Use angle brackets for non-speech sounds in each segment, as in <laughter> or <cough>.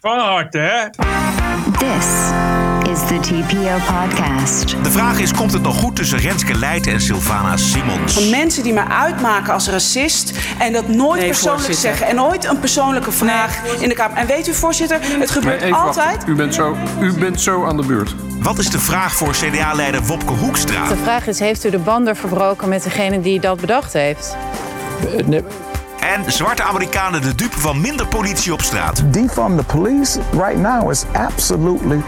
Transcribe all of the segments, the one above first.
Van harte, hè? This is the TPO podcast. De vraag is, komt het nog goed tussen Renske Leijten en Sylvana Simons? Van mensen die mij uitmaken als racist en dat nooit Nee, persoonlijk voorzitter. zeggen en nooit een persoonlijke vraag in de Kamer. En weet u, voorzitter, het gebeurt Nee, wachten. altijd. U bent, zo, u bent zo aan de beurt. Wat is de vraag voor CDA-leider Wopke Hoekstra? De vraag is, heeft u de banden verbroken met degene die dat bedacht heeft? En zwarte Amerikanen de dupe van minder politie op straat? defund the police right now is absolutely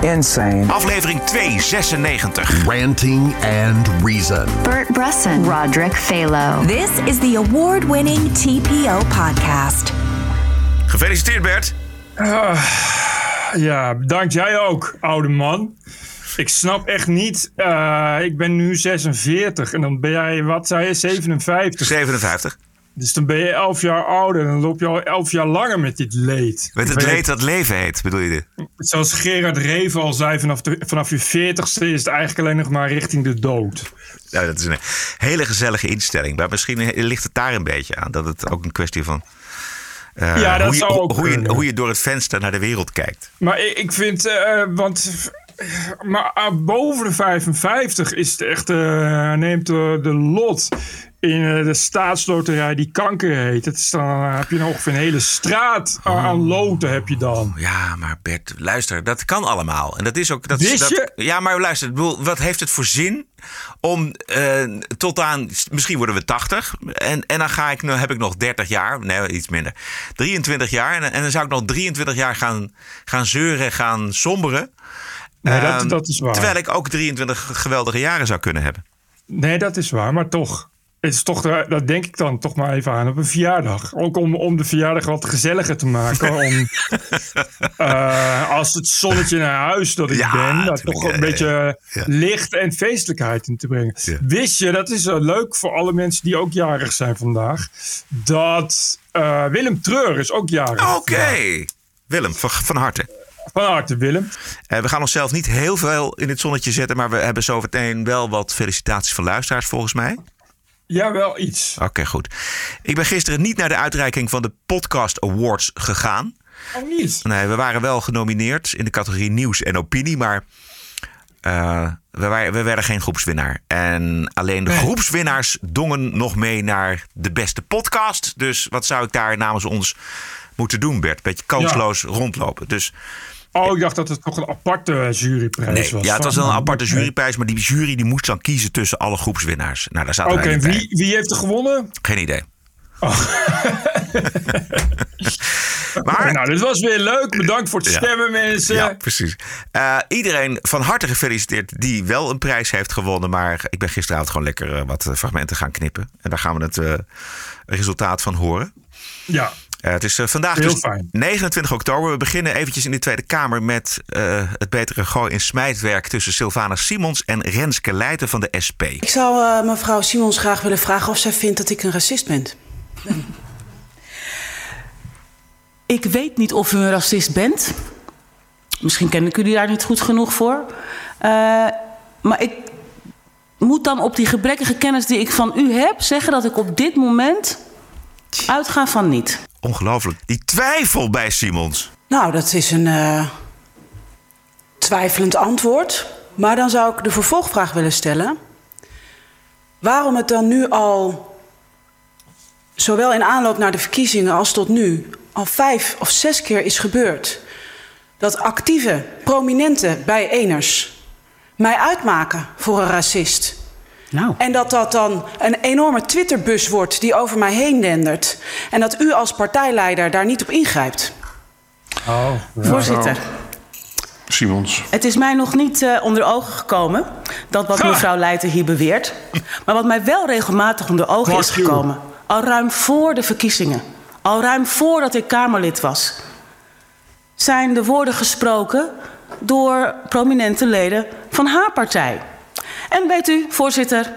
insane. Aflevering 296. Ranting and Reason. Bert Bresson, Roderick Phalo. This is the award winning TPO podcast. Gefeliciteerd Bert. Ja, bedankt jij ook, oude man. Ik snap echt niet. eh, ik ben nu 46 en dan ben jij, wat zei je, 57. 57. Dus dan ben je 11 jaar ouder en dan loop je al 11 jaar langer met dit leed. Met het leed dat leven heet, bedoel je dit? Zoals Gerard Reven al zei, vanaf, de, vanaf je 40ste is het eigenlijk alleen nog maar richting de dood. Nou, dat is een hele gezellige instelling. Maar misschien ligt het daar een beetje aan. Dat het ook een kwestie van... eh, Ja, dat hoe, je, zou ook hoe, je, hoe je door het venster naar de wereld kijkt. Maar ik, ik vind, eh, want maar ah, boven de 55 is het echt, eh, neemt de, de lot in eh, de staatsloterij die kanker heet. Het is dan, eh, heb je nog ongeveer een hele straat aan- aan loten heb je dan. Ja, maar Bert, luister, dat kan allemaal. En dat is ook. Dat, Wist dat? Ja, maar luister, bedoel, wat heeft het voor zin om eh, tot aan. Misschien worden we 80. En, en dan ga ik, nu heb ik nog 30 jaar. Nee, iets minder. 23 jaar. En, en dan zou ik nog 23 jaar gaan, gaan zeuren, gaan somberen. Nee, dat, Ehm, dat is waar. Terwijl ik ook 23 geweldige jaren zou kunnen hebben. Nee, dat is waar, maar toch. Het is toch, eh, dat denk ik dan toch maar even aan op een verjaardag. Ook om, om de verjaardag wat gezelliger te maken. om, <laughs> eh, als het zonnetje naar huis dat ik Ja, ben, daar toch een beetje ja. licht en feestelijkheid in te brengen. Wist je, dat is eh, leuk voor alle mensen die ook jarig zijn vandaag, dat Willem Treur is ook jarig. Oké. Willem, van, van harte. Van harte, Willem. We gaan onszelf niet heel veel in het zonnetje zetten. Maar we hebben zo meteen wel wat felicitaties van luisteraars volgens mij. Ja, wel iets. Oké, goed. Ik ben gisteren niet naar de uitreiking van de Podcast Awards gegaan. Oh, niet. Nee, we waren wel genomineerd in de categorie nieuws en opinie, maar eh, we, waren, we werden geen groepswinnaar. En alleen de Nee. groepswinnaars dongen nog mee naar de beste podcast. Dus wat zou ik daar namens ons moeten doen, Bert? Beetje kansloos rondlopen. Dus Oh, ik dacht dat het toch een aparte juryprijs nee, was. ja, het was wel een aparte juryprijs, maar die jury die moest dan kiezen tussen alle groepswinnaars. Nou, daar zaten Oké, wie, wie heeft er gewonnen? Geen idee. Oh. <laughs> <laughs> maar Nou, dit was weer leuk. Bedankt voor het Ja. stemmen, mensen. Ja, precies. Eh, iedereen van harte gefeliciteerd die wel een prijs heeft gewonnen. Maar ik ben gisteravond gewoon lekker eh, wat eh, fragmenten gaan knippen. En daar gaan we het resultaat van horen. Ja. Eh, het is eh, vandaag dus fijn. 29 oktober. We beginnen eventjes in de Tweede Kamer met eh, het betere gooi in smijtwerk tussen Sylvana Simons en Renske Leijten van de SP. Ik zou eh, mevrouw Simons graag willen vragen of zij vindt dat ik een racist ben. <laughs> Ik weet niet of u een racist bent. Misschien ken ik u daar niet goed genoeg voor. Eh, maar ik moet dan op die gebrekkige kennis die ik van u heb zeggen dat ik op dit moment uitga van niet. Ongelooflijk. Die twijfel bij Simons. Nou, dat is een eh, twijfelend antwoord. Maar dan zou ik de vervolgvraag willen stellen. Waarom het dan nu al, zowel in aanloop naar de verkiezingen als tot nu, al vijf of zes keer is gebeurd dat actieve, prominente bijeeners mij uitmaken voor een racist. Nou. En dat dat dan een enorme Twitterbus wordt die over mij heen dendert. En dat u als partijleider daar niet op ingrijpt. Oh, Voorzitter, Simons. het is mij nog niet eh, onder ogen gekomen dat wat mevrouw Leijten hier beweert. Maar wat mij wel regelmatig onder ogen is gekomen, al ruim voor de verkiezingen, al ruim voordat ik Kamerlid was, zijn de woorden gesproken door prominente leden van haar partij. En weet u, voorzitter,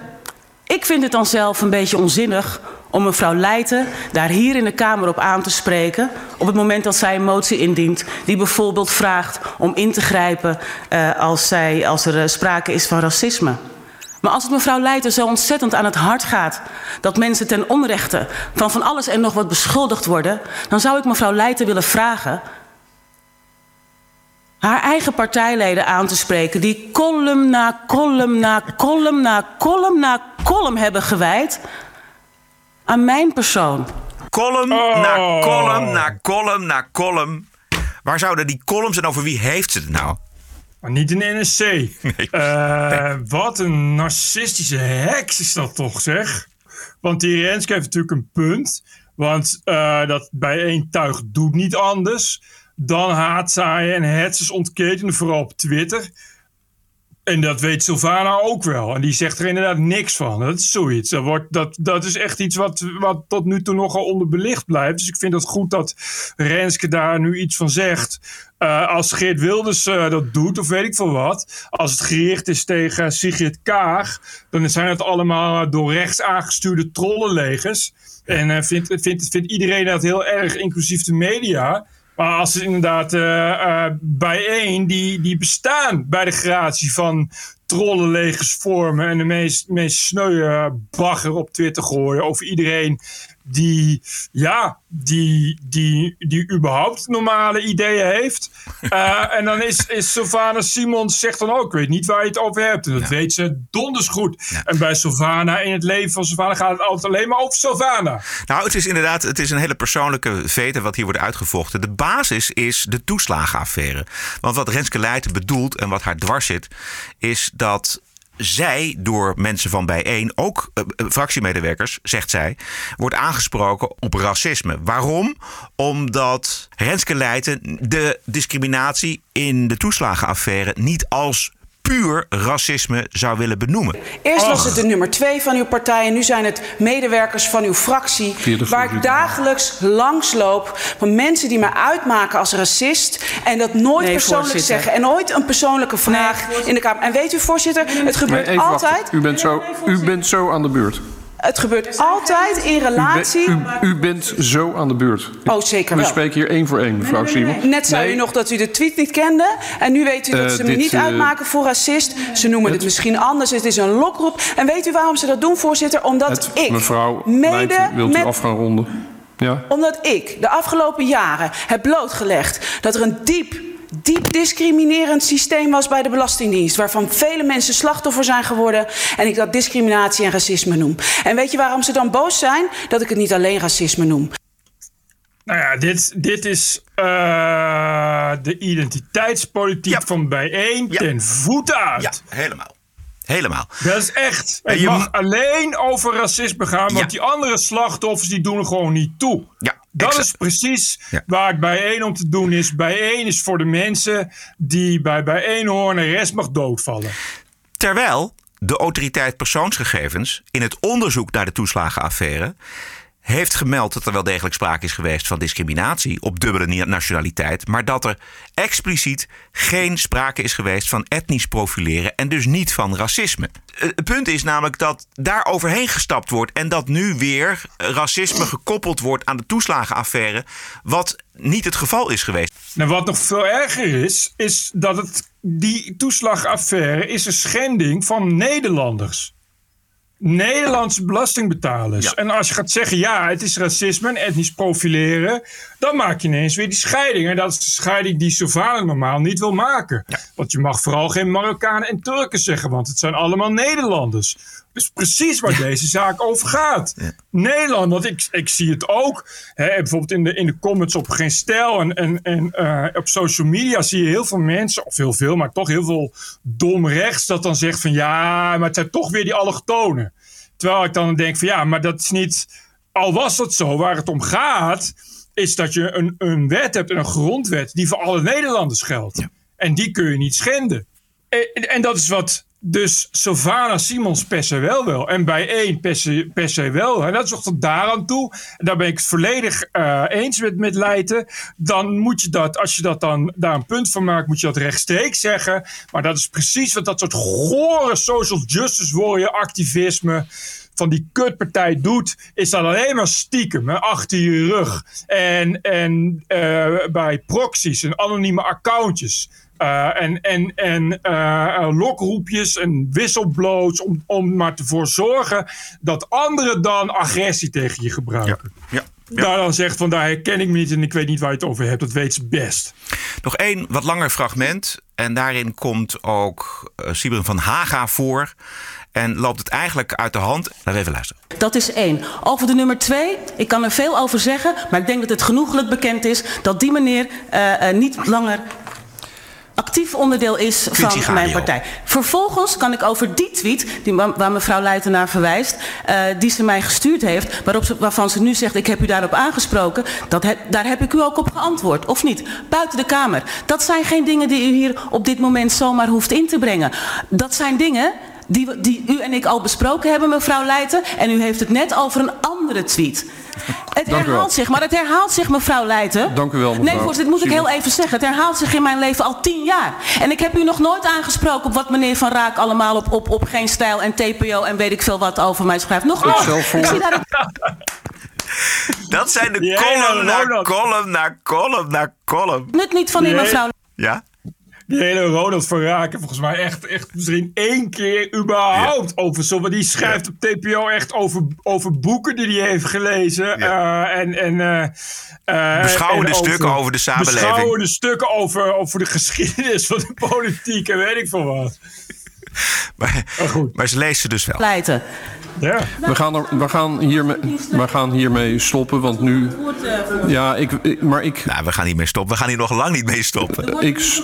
ik vind het dan zelf een beetje onzinnig om mevrouw Leijten daar hier in de Kamer op aan te spreken... op het moment dat zij een motie indient die bijvoorbeeld vraagt om in te grijpen... eh, als, zij, als er eh, sprake is van racisme. Maar als het mevrouw Leijten zo ontzettend aan het hart gaat... dat mensen ten onrechte van van alles en nog wat beschuldigd worden... dan zou ik mevrouw Leijten willen vragen... haar eigen partijleden aan te spreken... die column na column na column na column na column hebben gewijd... aan mijn persoon. Column Oh. na column na column na column. Waar zouden die columns en over wie heeft ze het nou? Maar niet in de NSC. Nee. Eh, Wat een narcistische heks is dat toch, zeg? Want die Renske heeft natuurlijk een punt. Want eh, dat bij één tuig doet niet anders. Dan haatzaaien en hetzers ontketenen, vooral op Twitter. En dat weet Sylvana ook wel. En die zegt er inderdaad niks van. Dat is zoiets. Dat, wordt, dat, dat is echt iets wat, wat tot nu toe nogal onderbelicht blijft. Dus ik vind het goed dat Renske daar nu iets van zegt. Eh, als Geert Wilders eh, dat doet, of weet ik veel wat. Als het gericht is tegen Sigrid Kaag. Dan zijn het allemaal door rechts aangestuurde trollenlegers. En eh, vindt, vindt, vindt iedereen dat heel erg, inclusief de media. Maar als inderdaad eh, eh, bijeen, die, die bestaan bij de gratie van trollenlegers vormen en de meest, meest sneuwe bagger op Twitter gooien over iedereen die, ja, die, die, die überhaupt normale ideeën heeft. <laughs> Eh, en dan is, is Sylvana Simons zegt dan ook, ik weet niet waar je het over hebt. En dat weet ze donders goed. En bij Sylvana, in het leven van Sylvana, gaat het altijd alleen maar over Sylvana. Nou, het is inderdaad het is een hele persoonlijke vete wat hier wordt uitgevochten. De basis is de toeslagenaffaire. Want wat Renske Leijten bedoelt en wat haar dwars zit, is dat zij door mensen van bijeen, ook eh, eh, fractiemedewerkers, zegt zij, wordt aangesproken op racisme. Waarom? Omdat Renske Leijten de discriminatie in de toeslagenaffaire niet als puur racisme zou willen benoemen. Eerst was het de nummer twee van uw partij en nu zijn het medewerkers van uw fractie. Waar ik dagelijks langsloop van mensen die mij uitmaken als racist. En dat nooit Nee, persoonlijk voorzitter. zeggen. En nooit een persoonlijke vraag in de Kamer. En weet u, voorzitter, het Nee, gebeurt wachten. altijd. U bent, zo, u bent zo aan de beurt. Het gebeurt altijd in U, relatie. u, u bent zo aan de beurt. Oh, zeker We wel. spreken hier één voor één, mevrouw Simons. Net zei Nee, u nog dat u de tweet niet kende. En nu weet u dat Eh, ze me niet eh, uitmaken voor racist. Ze noemen het misschien anders. Het is een lokroep. En weet u waarom ze dat doen, voorzitter? Omdat het, ik mevrouw mede wilt u met af gaan ronden? Ja? omdat ik de afgelopen jaren heb blootgelegd dat er een diep, diep discriminerend systeem was bij de Belastingdienst. Waarvan vele mensen slachtoffer zijn geworden. En ik dat discriminatie en racisme noem. En weet je waarom ze dan boos zijn? Dat ik het niet alleen racisme noem. Nou ja, dit, dit is eh, de identiteitspolitiek Ja. van bijeen Ja. ten voeten uit. Ja, helemaal. Helemaal. Dat is echt. En je mag alleen over racisme gaan, want Ja. die andere slachtoffers die doen er gewoon niet toe. Ja, Dat exact. is precies Ja. waar het bijeen om te doen is. Bijeen is voor de mensen die bij bijeen horen en de rest mag doodvallen. Terwijl de autoriteit persoonsgegevens in het onderzoek naar de toeslagenaffaire heeft gemeld dat er wel degelijk sprake is geweest van discriminatie op dubbele nationaliteit, maar dat er expliciet geen sprake is geweest van etnisch profileren en dus niet van racisme. Eh, Het punt is namelijk dat daar overheen gestapt wordt en dat nu weer racisme gekoppeld wordt aan de toeslagenaffaire, wat niet het geval is geweest. Wat nog veel erger is, is dat het, die toeslagaffaire is een schending van Nederlanders. Nederlandse belastingbetalers. Ja. En als je gaat zeggen, ja, het is racisme en etnisch profileren, dan maak je ineens weer die scheiding. En dat is de scheiding die Sylvana normaal niet wil maken. Want je mag vooral geen Marokkanen en Turken zeggen, want het zijn allemaal Nederlanders. Dus precies waar deze zaak over gaat. Nederland, want ik, ik zie het ook. Hè, bijvoorbeeld in de, in de comments op Geen Stijl en, en, en eh, op social media zie je heel veel mensen, of heel veel, maar toch heel veel dom rechts, dat dan zegt van ja, maar het zijn toch weer die allochtonen. Terwijl ik dan denk van ja, maar dat is niet. Al was dat zo, waar het om gaat, is dat je een, een wet hebt, een grondwet, die voor alle Nederlanders geldt. En die kun je niet schenden. En, en dat is wat dus Sylvana Simons per se wel wil. En bij één per se, per se wel. En dat is tot daaraan toe. En daar ben ik het volledig eh, eens met, met Leijten. Dan moet je dat, als je dat dan daar een punt van maakt, moet je dat rechtstreeks zeggen. Maar dat is precies wat dat soort gore social justice warrior activisme van die kutpartij doet, is dat alleen maar stiekem, achter je rug. En, en eh, bij proxies en anonieme accountjes. Eh, en en, en eh, eh, lokroepjes en whistleblowers om, om maar ervoor zorgen dat anderen dan agressie tegen je gebruiken. Ja. daar dan zegt van daar herken ik me niet en ik weet niet waar je het over hebt. Dat weet ze best. Nog één wat langer fragment. En daarin komt ook uh, Sibren van Haga voor. En loopt het eigenlijk uit de hand. Laten we even luisteren. Dat is één. Over de nummer twee, ik kan er veel over zeggen. Maar ik denk dat het genoeglijk bekend is dat die meneer uh, uh, niet langer actief onderdeel is van mijn partij. Vervolgens kan ik over die tweet, die, waar mevrouw Leijten naar verwijst, uh, die ze mij gestuurd heeft, waarop ze, waarvan ze nu zegt, ik heb u daarop aangesproken, dat he, daar heb ik u ook op geantwoord, of niet? Buiten de Kamer. Dat zijn geen dingen die u hier op dit moment zomaar hoeft in te brengen. Dat zijn dingen die, die u en ik al besproken hebben, mevrouw Leijten, en u heeft het net over een andere tweet. <laughs> Het Dank herhaalt zich, maar het herhaalt zich, mevrouw Leijten. Dank u wel, mevrouw. Nee, voorzitter, dit moet ik heel even zeggen. Het herhaalt zich in mijn leven al tien jaar. En ik heb u nog nooit aangesproken op wat meneer Van Raak allemaal op, op, op Geen Stijl en TPO en weet ik veel wat over mij schrijft. Nog nooit. voor. Ik zie daar <laughs> Dat zijn de column naar column naar column naar column. nut niet van u, Nee. mevrouw. Ja? Die hele Ronald van Raken, volgens mij echt, echt misschien één keer überhaupt over zo. Die schrijft op TPO echt over, over boeken die hij heeft gelezen. Ja. eh, en, en, eh, eh, Beschouwende en stukken over de samenleving. Beschouwende stukken over, over de geschiedenis van de <laughs> politiek en weet ik veel wat. Maar, Maar goed. maar ze leest ze dus wel. Leijten. Ja. We gaan, er, we, gaan hiermee, we gaan hiermee stoppen, want nu... Ja, ik, ik- maar ik, Nou, we gaan niet mee stoppen. We gaan hier nog lang niet mee stoppen. ik,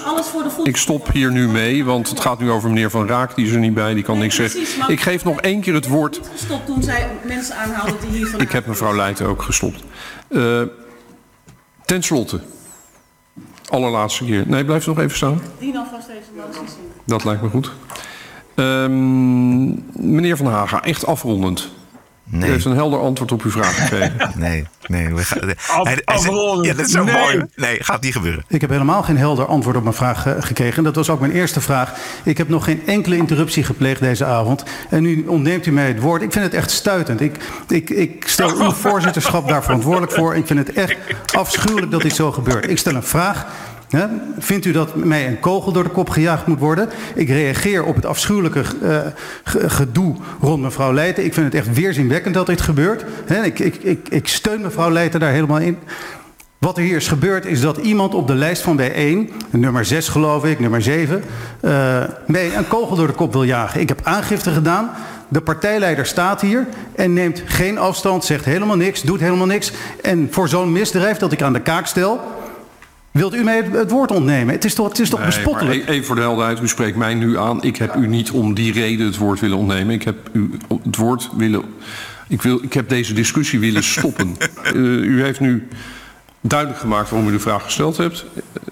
ik stop hier nu mee, want het gaat nu over meneer Van Raak. Die is er niet bij, die kan niks zeggen. Ik geef nog één keer het woord. Stop toen zij mensen aanhaalden die hier van. Ik heb mevrouw Leijten ook gestopt. Eh ten slotte. Allerlaatste keer. Nee, blijf nog even staan. Die dan vast deze motie zien. Dat lijkt me goed. Ehm, meneer Van Haga, echt afrondend. U Nee. heeft een helder antwoord op uw vraag gekregen. <laughs> Nee, nee. We gaan, Af- hij, hij zegt- afronden. ja, dat is zo Nee. mooi. Nee, gaat niet gebeuren. Ik heb helemaal geen helder antwoord op mijn vraag eh, gekregen. Dat was ook mijn eerste vraag. Ik heb nog geen enkele interruptie gepleegd deze avond. En nu ontneemt u mij het woord. Ik vind het echt stuitend. Ik, ik, ik stel uw <laughs> voorzitterschap daar verantwoordelijk voor. Ik vind het echt afschuwelijk dat dit zo gebeurt. Ik stel een vraag. Hè? Vindt u dat mij een kogel door de kop gejaagd moet worden? Ik reageer op het afschuwelijke eh, ge- gedoe rond mevrouw Leijten. Ik vind het echt weerzinwekkend dat dit gebeurt. Ik, ik, ik steun mevrouw Leijten daar helemaal in. Wat er hier is gebeurd is dat iemand op de lijst van B1, nummer 6 geloof ik, nummer 7, eh mij een kogel door de kop wil jagen. Ik heb aangifte gedaan. De partijleider staat hier en neemt geen afstand, zegt helemaal niks, doet helemaal niks. En voor zo'n misdrijf dat ik aan de kaak stel, wilt u mij het, woord ontnemen? Het is toch, het is toch Nee, bespottelijk? e- even voor de helderheid, u spreekt mij nu aan. Ik heb u niet om die reden het woord willen ontnemen. Ik heb u het woord willen. Ik, wil, ik heb deze discussie willen <laughs> stoppen. Eh, u heeft nu duidelijk gemaakt waarom u de vraag gesteld hebt.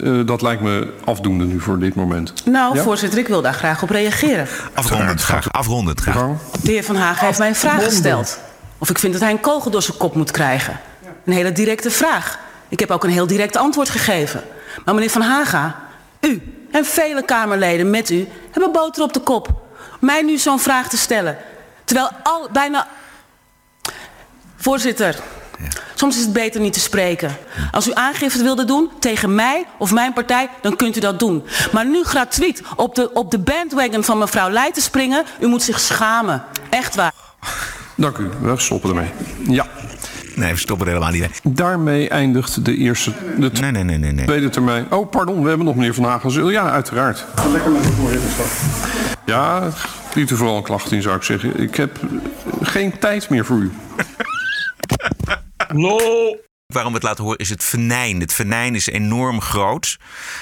Eh, dat lijkt me afdoende nu voor dit moment. Nou, Ja? voorzitter, ik wil daar graag op reageren. Afrondend graag. Afrondend graag. De heer Van Hagen heeft mij een vraag gesteld. Of ik vind dat hij een kogel door zijn kop moet krijgen. Een hele directe vraag. Ik heb ook een heel direct antwoord gegeven. Maar meneer Van Haga, u en vele Kamerleden met u hebben boter op de kop. Mij nu zo'n vraag te stellen. Terwijl al, bijna... Voorzitter, soms is het beter niet te spreken. Als u aangifte wilde doen tegen mij of mijn partij, dan kunt u dat doen. Maar nu gratuit op de, op de bandwagon van mevrouw Leijten springen, u moet zich schamen. Echt waar. Dank u, we stoppen ermee. Ja, Nee, we stoppen er helemaal niet mee. daarmee eindigt de eerste, de Nee, nee, nee, nee. nee. tweede termijn. Oh, pardon, we hebben nog meneer Van Hagen. Ja, uiteraard. Lekker met het voorzitterschap. Ja, liet u vooral een klacht in, zou ik zeggen. Ik heb geen tijd meer voor u. Lol. Waarom we het laten horen is het venijn. Het venijn is enorm groot.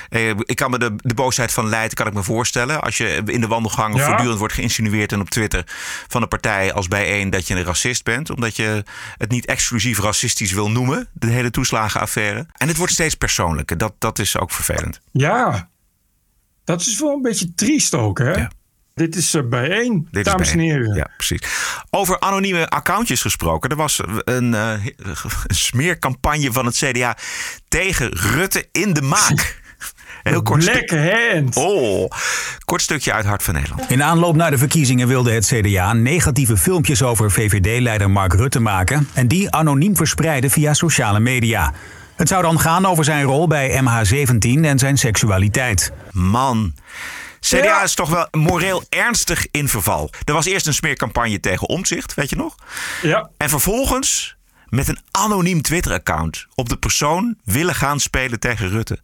Eh, ik kan me de, de boosheid van Leiden kan ik me voorstellen. Als je in de wandelgang Ja. voortdurend wordt geïnsinueerd en op Twitter van een partij als bijeen dat je een racist bent. Omdat je het niet exclusief racistisch wil noemen. De hele toeslagenaffaire. En het wordt steeds persoonlijker. Dat, dat is ook vervelend. Ja. Dat is wel een beetje triest ook, hè? Ja. Dit is eh, bijeen, Dit dames en heren. Ja, precies. Over anonieme accountjes gesproken. Er was een, eh, <laughs> een smeercampagne van het CDA tegen Rutte in de maak. Heel kort Black hand. Oh, kort stukje uit Hart van Nederland. In aanloop naar de verkiezingen wilde het CDA negatieve filmpjes over VVD-leider Mark Rutte maken en die anoniem verspreiden via sociale media. Het zou dan gaan over zijn rol bij MH17 en zijn seksualiteit. Man. CDA Ja. is toch wel moreel ernstig in verval. Er was eerst een smeercampagne tegen omzicht, weet je nog? Ja. En vervolgens met een anoniem Twitter-account op de persoon willen gaan spelen tegen Rutte.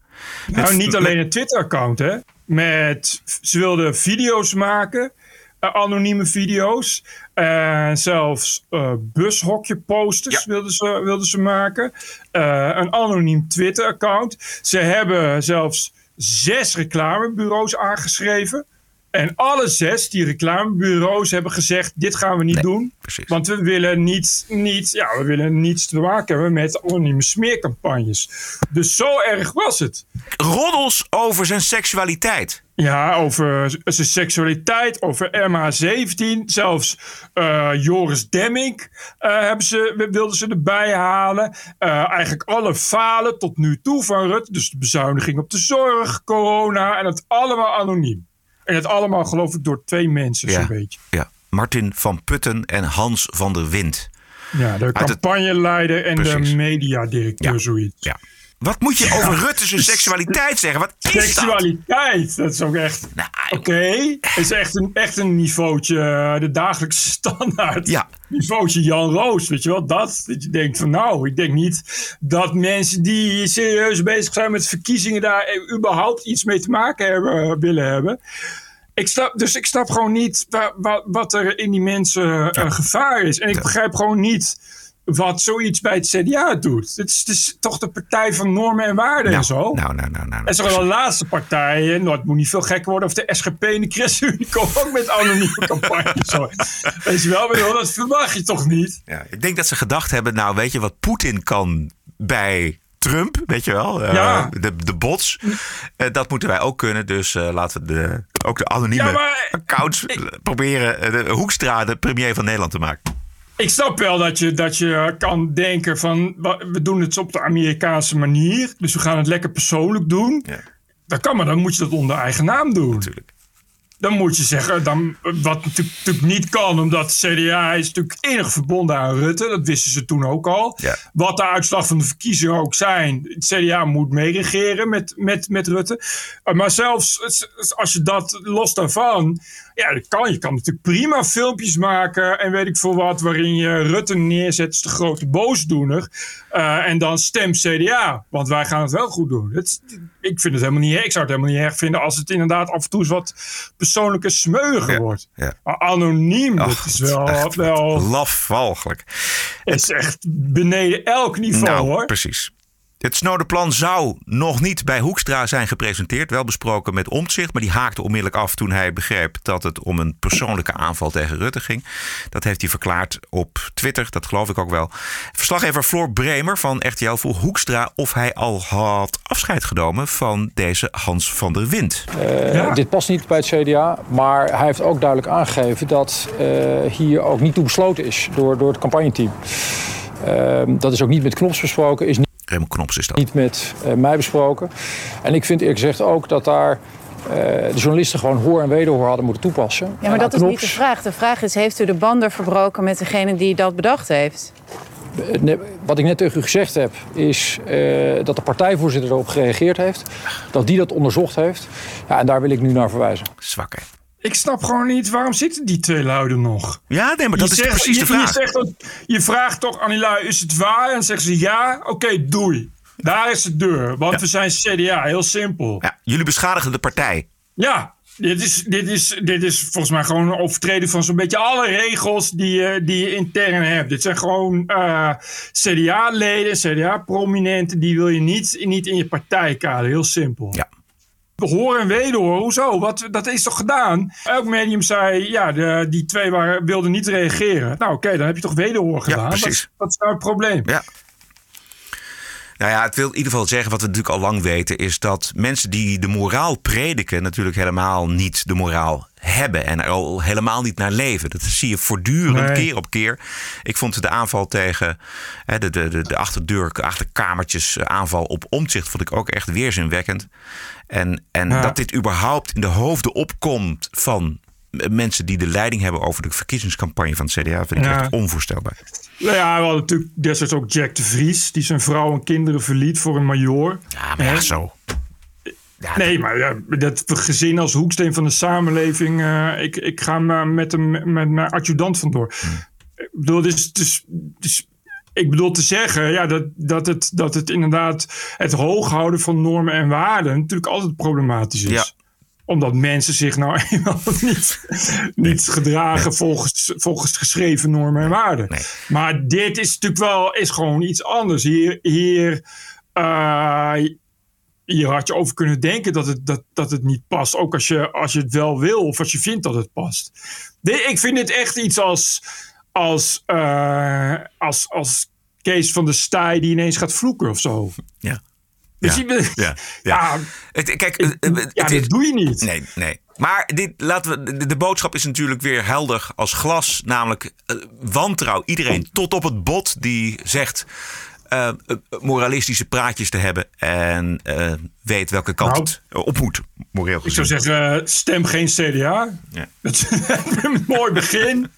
Nou, niet alleen een Twitter-account, hè. Met, ze wilden video's maken, eh, anonieme video's. En zelfs eh bushokje-posters wilden, ze, wilden ze maken. Eh, een anoniem Twitter-account. Ze hebben zelfs zes reclamebureaus aangeschreven. En alle zes, die reclamebureaus, hebben gezegd: dit gaan we niet doen. Want we willen, niet, niet, ja, we willen niets te maken hebben met anonieme smeercampagnes. Dus zo erg was het. Roddels over zijn seksualiteit. Ja, over zijn seksualiteit, over MH17. Zelfs eh, Joris Demming eh, hebben ze, wilden ze erbij halen. Eh, eigenlijk alle falen tot nu toe van Rutte. Dus de bezuiniging op de zorg, corona en het allemaal anoniem. En het allemaal geloof ik door twee mensen Ja. zo'n beetje. Ja, Martin van Putten en Hans van der Wind. Ja, de campagneleider en Precies. de mediadirecteur, zoiets. Ja. Wat moet je over Rutte zijn seksualiteit zeggen? Wat is dat? Seksualiteit, dat is ook echt. Oké, het is echt een, echt een niveautje, eh, de dagelijkse standaard. Ja. Niveautje Jan Roos, weet je wel? Dat, dat je denkt van nou, ik denk niet dat mensen die serieus bezig zijn met verkiezingen daar eh, überhaupt iets mee te maken hebben, eh, willen hebben. Ik snap, dus ik snap gewoon niet wa- wa- wat er in die mensen eh, gevaar is. En ik begrijp gewoon niet wat zoiets bij het CDA doet. Het is, het is toch de partij van normen en waarden en zo. Nou, nou, nou, nou. Is toch wel de laatste partij. en nou, het moet niet veel gekker worden of de SGP en de ChristenUnie komen ook met anonieme <laughs> campagnes. hoor. Weet je wel, bedoel, dat verwacht je toch niet? Ja, ik denk dat ze gedacht hebben, nou weet je wat Poetin kan bij Trump, weet je wel, eh, de, de bots. Eh, dat moeten wij ook kunnen, dus eh, laten we de, ook de anonieme Ja, maar- accounts eh, proberen eh, de Hoekstra de premier van Nederland te maken. Ik snap wel dat je, dat je kan denken van... we doen het op de Amerikaanse manier. Dus we gaan het lekker persoonlijk doen. Dat kan, maar dan moet je dat onder eigen naam doen. Natuurlijk. Dan moet je zeggen, dan, wat natuurlijk, niet kan... omdat CDA is natuurlijk innig verbonden aan Rutte. Dat wisten ze toen ook al. Ja. Wat de uitslag van de verkiezingen ook zijn... het CDA moet meeregeren met, met, met Rutte. Uh, Maar zelfs als je dat los daarvan... Ja, dat kan. Je kan natuurlijk prima filmpjes maken en weet ik veel wat... waarin je Rutte neerzet als de grote boosdoener. Uh, en dan stem CDA, want wij gaan het wel goed doen. Het, ik vind het helemaal niet Ik zou het helemaal niet erg vinden als het inderdaad af en toe eens wat persoonlijke smeugen wordt. ja. Maar anoniem, dat is wel... echt wel Lafvalgelijk. het is echt beneden elk niveau nou, hoor. precies. Het Snowden-plan zou nog niet bij Hoekstra zijn gepresenteerd. Wel besproken met Omtzigt, maar die haakte onmiddellijk af toen hij begreep dat het om een persoonlijke aanval tegen Rutte ging. Dat heeft hij verklaard op Twitter, dat geloof ik ook wel. Verslaggever Floor Bremer van RTL vroeg Hoekstra of hij al had afscheid genomen van deze Hans van der Wind. Eh, Dit past niet bij het CDA, maar hij heeft ook duidelijk aangegeven dat eh, hier ook niet toe besloten is door, door het campagneteam. Eh, dat is ook niet met Knops besproken, is niet, Knops is dat. niet met eh, mij besproken. En ik vind eerlijk gezegd ook dat daar eh, de journalisten gewoon hoor en wederhoor hadden moeten toepassen. Ja, maar En dat is niet de vraag. De vraag is, heeft u de banden verbroken met degene die dat bedacht heeft? Eh, nee, Wat ik net tegen u gezegd heb, is eh, dat de partijvoorzitter erop gereageerd heeft. Dat die dat onderzocht heeft. Ja, en daar wil ik nu naar verwijzen. Zwak, hè? Ik snap gewoon niet, waarom zitten die twee luiden nog? Ja, nee, maar dat Je is zegt- precies de vraag. Je, zegt dat, je vraagt toch aan die lui, is het waar? En dan zeggen ze ja, oké, doei. Daar is de deur, want we zijn CDA, heel simpel. Ja, jullie beschadigen de partij. Ja, dit is, dit, is, dit is volgens mij gewoon een overtreding van zo'n beetje alle regels die je, die je intern hebt. Dit zijn gewoon eh, CDA-leden, CDA-prominenten, die wil je niet, niet in je partijkader. Heel simpel. Ja. Hoor en wederhoor, hoezo? Wat, dat is toch gedaan? Elk medium zei, ja, de, die twee waren, wilden niet reageren. Nou oké, dan heb je toch wederhoor gedaan? precies. Wat, is- wat is nou het probleem? Ja. Nou ja, het wil in ieder geval zeggen, wat we natuurlijk al lang weten, is dat mensen die de moraal prediken natuurlijk helemaal niet de moraal hebben en er al helemaal niet naar leven. Dat zie je voortdurend, Nee. keer op keer. Ik vond de aanval tegen hè, de, de, de, de achterdeur, achterkamertjes eh, aanval op omzicht, vond ik ook echt weerzinwekkend. En, en Ja. dat dit überhaupt in de hoofden opkomt van eh, mensen die de leiding hebben over de verkiezingscampagne van het CDA, vind ik Ja. echt onvoorstelbaar. Nou ja, we hadden natuurlijk destijds ook Jack de Vries, die zijn vrouw en kinderen verliet voor een major. Ja, maar ja, Hè? Nee, maar ja, dat gezin als hoeksteen van de samenleving. eh, ik, ik ga maar met, hem, met mijn adjudant vandoor. Ik bedoel, dus, dus, dus ik bedoel te zeggen ja, dat, dat, het, dat het inderdaad het hooghouden van normen en waarden natuurlijk altijd problematisch is. Ja. Omdat mensen zich nou <laughs> eenmaal niet, niet gedragen volgens, volgens geschreven normen en waarden. Maar dit is natuurlijk wel is gewoon iets anders. Hier, hier, eh, hier had je over kunnen denken dat het, dat, dat het niet past. Ook als je, als je het wel wil of als je vindt dat het past. Dit- ik vind dit echt iets als, als, eh, als, als Kees van der Staaij die ineens gaat vloeken of zo. Ja. Dus Ja. je- Ja, ja. Het, kijk, eh, eh, ja, het dat doe je niet. Nee, nee. Maar dit, laten we, de, de boodschap is natuurlijk weer helder als glas. Namelijk wantrouw iedereen tot op het bot die zegt eh, eh, moralistische praatjes te hebben. En eh, weet welke kant Nou, het op moet, moreel Ik gezien. zou zeggen, stem geen CDA. Ja. <laughs> Dat is een mooi begin.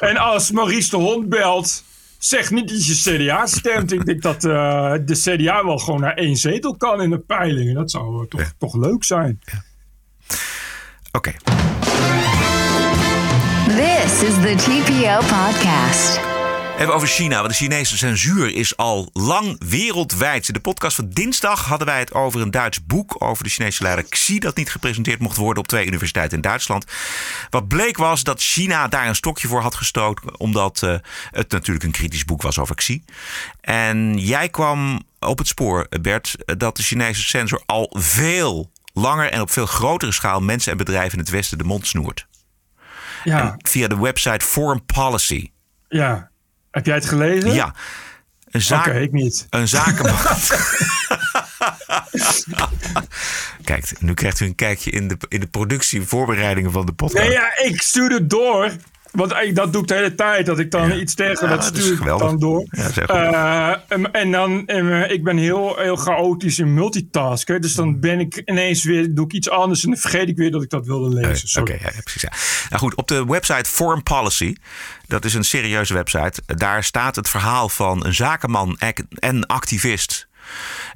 En als Maurice de Hond belt, zeg niet dat je CDA stemt. Ik denk dat eh, de CDA wel gewoon naar één zetel kan in de peilingen. Dat zou toch, toch leuk zijn. Oké. This is the TPO podcast. Even over China, want de Chinese censuur is al lang wereldwijd. In de podcast van dinsdag hadden wij het over een Duits boek over de Chinese leider Xi dat niet gepresenteerd mocht worden op twee universiteiten in Duitsland. Wat bleek was dat China daar een stokje voor had gestoken, omdat eh, het natuurlijk een kritisch boek was over Xi. En jij kwam op het spoor, Bert, dat de Chinese censor al veel langer en op veel grotere schaal mensen en bedrijven in het Westen de mond snoert. Ja, En via de website Foreign Policy. ja. Heb jij het gelezen? Ja. Een zaak, Oké, ik niet. Een zakenman. <laughs> <laughs> Kijk, nu krijgt u een kijkje in de, in de productie voorbereidingen van de podcast. Nee, ja, ik stuur het door. Want ik, dat doe ik de hele tijd. Dat ik dan iets tegen Ja, dat stuur ik dan door. Ja. Eh, en, dan, en, ik ben heel, heel chaotisch in multitasken. Dus Hmm. dan ben ik ineens weer, doe ik iets anders. En dan vergeet ik weer dat ik dat wilde lezen. Oké, ja, precies. Nou goed, op de website Foreign Policy, dat is een serieuze website, daar staat het verhaal van een zakenman en activist.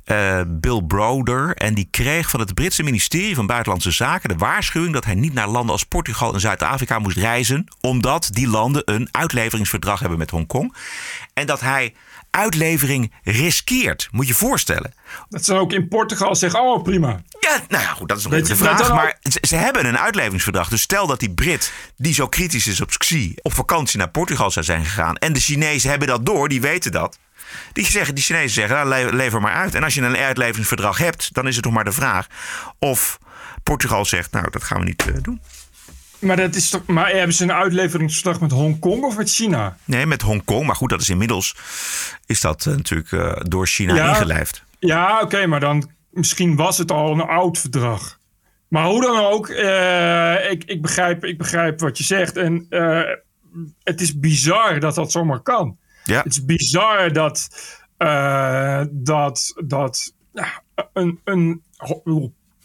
Eh, Bill Broder. En die kreeg van het Britse ministerie van Buitenlandse Zaken de waarschuwing dat hij niet naar landen als Portugal en Zuid-Afrika moest reizen. Omdat die landen een uitleveringsverdrag hebben met Hongkong. En dat hij uitlevering riskeert. Moet je je voorstellen. Dat ze ook in Portugal zeggen, oh prima. Ja, nou ja, goed, dat is nog even de vraag. Maar ze, ze hebben een uitleveringsverdrag. Dus stel dat die Brit, die zo kritisch is op Xi, op vakantie naar Portugal zou zijn gegaan. En de Chinezen hebben dat door, die weten dat. Die, zeggen, die Chinezen zeggen, nou, le- lever maar uit. En als je een uitleveringsverdrag hebt, dan is het nog maar de vraag of Portugal zegt, nou, dat gaan we niet eh, doen. Maar, dat is toch, maar hebben ze een uitleveringsverdrag met Hongkong of met China? Nee, met Hongkong. Maar goed, dat is inmiddels is dat eh, natuurlijk eh, door China Ja. ingelijfd. Ja, oké, maar dan misschien was het al een oud verdrag. Maar hoe dan ook, ik, ik, begrijp, ik begrijp wat je zegt. En het is bizar dat dat zomaar kan. Ja. Het is bizar dat, eh, dat, dat een, een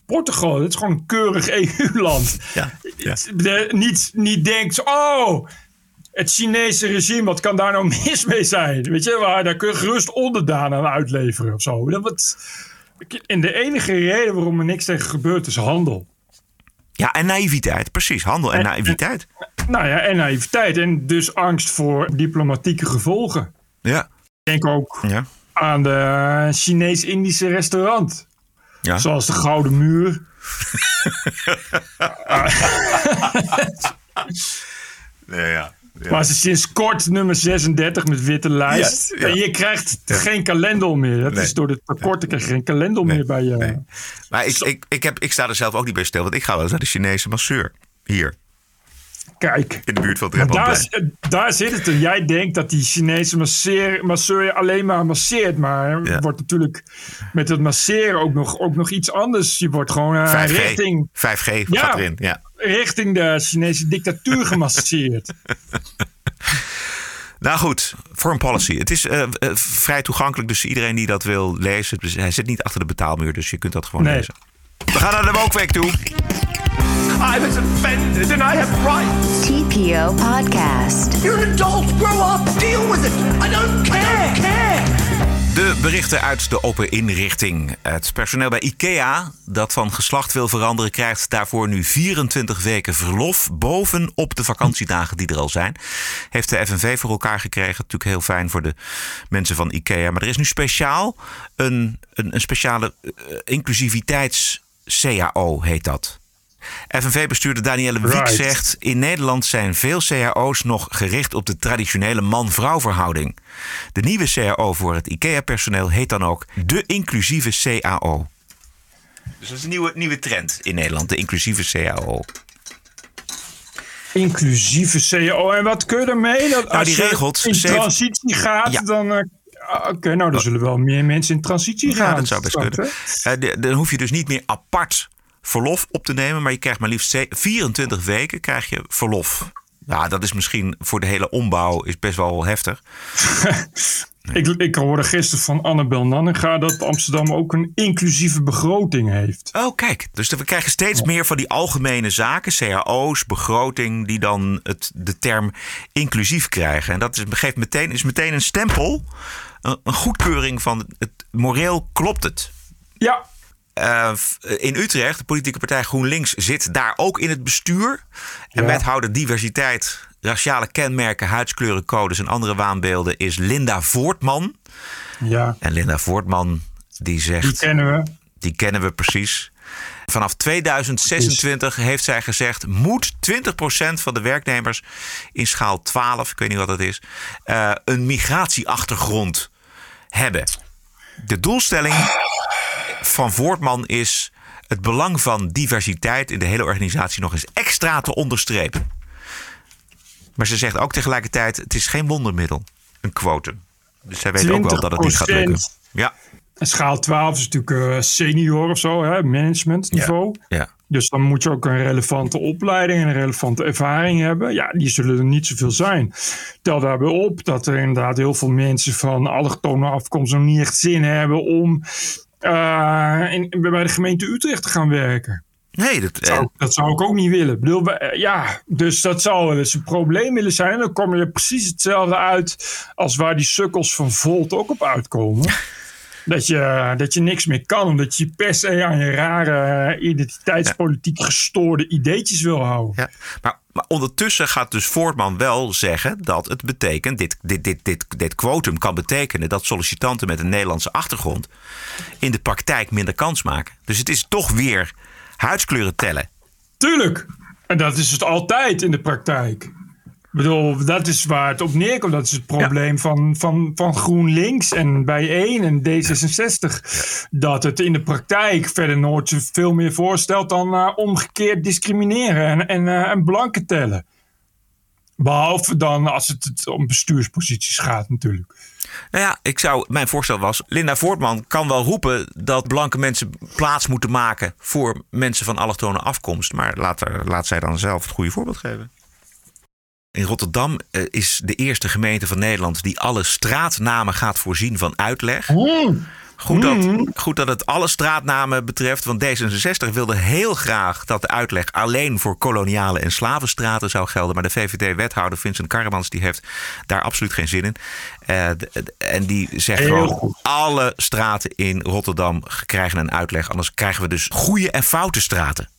Portugal, het is gewoon een keurig <laughs> EU-land. Ja, ja. De- niet, niet denkt, oh, het Chinese regime, wat kan daar nou <laughs> mis mee zijn? Weet je, waar, daar kun je gerust onderdanen aan uitleveren of zo. Dat wat, en de enige reden waarom er niks tegen gebeurt is handel. Ja, en naïviteit. Precies, handel en En- naïviteit. Nou ja, en naïviteit en dus angst voor diplomatieke gevolgen. Ja. Denk ook Ja. aan de Chinees-Indische restaurant. Ja. Zoals de Gouden Muur. <laughs> Nee, ja. Maar ze sinds kort nummer 36 met witte lijst. Ja, ja. En je krijgt geen kalender meer. Dat Nee. is door de tekorten krijg je geen kalender meer bij je. Maar ik, ik, ik, heb, ik sta er zelf ook niet bij stil, want ik ga wel eens naar de Chinese masseur. Hier, Kijk. in de buurt van het daar, is- daar zit het. Jij denkt dat die Chinese masseer, masseur je alleen maar masseert. Maar Ja. wordt natuurlijk met het masseren ook nog, ook nog iets anders. Je wordt gewoon eh, 5G, richting, 5G Ja. gaat erin. Ja. Richting de Chinese dictatuur gemasseerd. <laughs> Nou goed, foreign policy. Het is eh, eh, vrij toegankelijk, dus iedereen die dat wil lezen. Dus hij zit niet achter de betaalmuur, dus je kunt dat gewoon Nee. lezen. We gaan naar de Wookweek toe. I was offended and I have rights. TPO Podcast. You're an adult. Grow up. Deal with it. I don't care. care. De berichten uit de open inrichting. Het personeel bij IKEA dat van geslacht wil veranderen... krijgt daarvoor nu 24 weken verlof... bovenop de vakantiedagen die er al zijn. Heeft de FNV voor elkaar gekregen. Natuurlijk heel fijn voor de mensen van IKEA. Maar er is nu speciaal een, een, speciale uh, inclusiviteits-CAO, heet dat. FNV-bestuurder Danielle Wiek Right. zegt... in Nederland zijn veel cao's nog gericht op de traditionele man-vrouw verhouding. De nieuwe cao voor het IKEA-personeel heet dan ook de inclusieve CAO. Dus dat is een nieuwe, nieuwe trend in Nederland, de inclusieve CAO. Inclusieve CO. En wat kun je ermee? Dat Nou, als die je regelt in zeven- transitie gaat, Ja. dan... ah, Oké, nou, dan zullen wel meer mensen in transitie gaan. Ja, dat zou best kunnen. Eh, dan hoef je dus niet meer apart verlof op te nemen, maar je krijgt maar liefst ze- 24 weken krijg je verlof. Ja, dat is misschien voor de hele ombouw is best wel heftig. <laughs> Ik, ik hoorde gisteren van Annabel Nanninga dat Amsterdam ook een inclusieve begroting heeft. Oh, kijk. Dus we krijgen steeds meer van die algemene zaken, cao's, begroting, die dan het, de term inclusief krijgen. En dat is, geeft meteen, is meteen een stempel, een, een goedkeuring van het moreel klopt het. Ja. Eh, f- in Utrecht, de politieke partij GroenLinks zit daar ook in het bestuur. En Ja. wethouder diversiteit, raciale kenmerken, huidskleurencodes en andere waanbeelden is Linda Voortman. Ja, En Linda Voortman die zegt... die kennen we. Die kennen we precies. Vanaf 2026 heeft zij gezegd: moet 20% van de werknemers in schaal 12, ik weet niet wat dat is, eh, een migratieachtergrond hebben. De doelstelling van Voortman is het belang van diversiteit in de hele organisatie nog eens extra te onderstrepen. Maar ze zegt ook tegelijkertijd: het is geen wondermiddel, een quotum. Dus zij weet ook wel dat het niet gaat lukken. 20%. Ja, En schaal 12 is natuurlijk eh, senior of zo, hè, managementniveau. ja. Dus dan moet je ook een relevante opleiding en een relevante ervaring hebben. Ja, die zullen er niet zoveel zijn. Tel daarbij op dat er inderdaad heel veel mensen van allochtone afkomst nog niet echt zin hebben om in, bij de gemeente Utrecht te gaan werken. Nee, dat, Dat zou, dat zou ik ook niet willen. Ik bedoel, eh, ja, dus dat zou wel eens een probleem willen zijn. Dan kom je precies hetzelfde uit als waar die sukkels van Volt ook op uitkomen. <laughs> Dat je, dat je niks meer kan, omdat je per se aan je rare eh, identiteitspolitiek gestoorde ideetjes wil houden. Ja, maar, maar ondertussen gaat dus Voortman wel zeggen dat het betekent, dit, dit, dit, dit, dit quotum kan betekenen dat sollicitanten met een Nederlandse achtergrond in de praktijk minder kans maken. Dus het is toch weer huidskleuren tellen. Tuurlijk. En dat is het altijd in de praktijk. Bedoel, dat is waar het op neerkomt. Dat is het probleem van, van, van GroenLinks en Bijeen en D66. Dat het in de praktijk verder nooit veel meer voorstelt dan eh, omgekeerd discrimineren en, en, eh, en blanken tellen. Behalve dan als het, om bestuursposities gaat natuurlijk. Nou ja, ik zou, mijn voorstel was, Linda Voortman kan wel roepen dat blanke mensen plaats moeten maken voor mensen van allochtone afkomst. Maar laat, er- laat zij dan zelf het goede voorbeeld geven. In Rotterdam eh, is de eerste gemeente van Nederland die alle straatnamen gaat voorzien van uitleg. Goed dat, goed dat het alle straatnamen betreft, want D66 wilde heel graag dat de uitleg alleen voor koloniale en slavenstraten zou gelden. Maar de VVD-wethouder Vincent Karremans die heeft daar absoluut geen zin in. Eh, en die zegt gewoon: alle straten in Rotterdam krijgen een uitleg. Anders krijgen we dus goede en foute straten.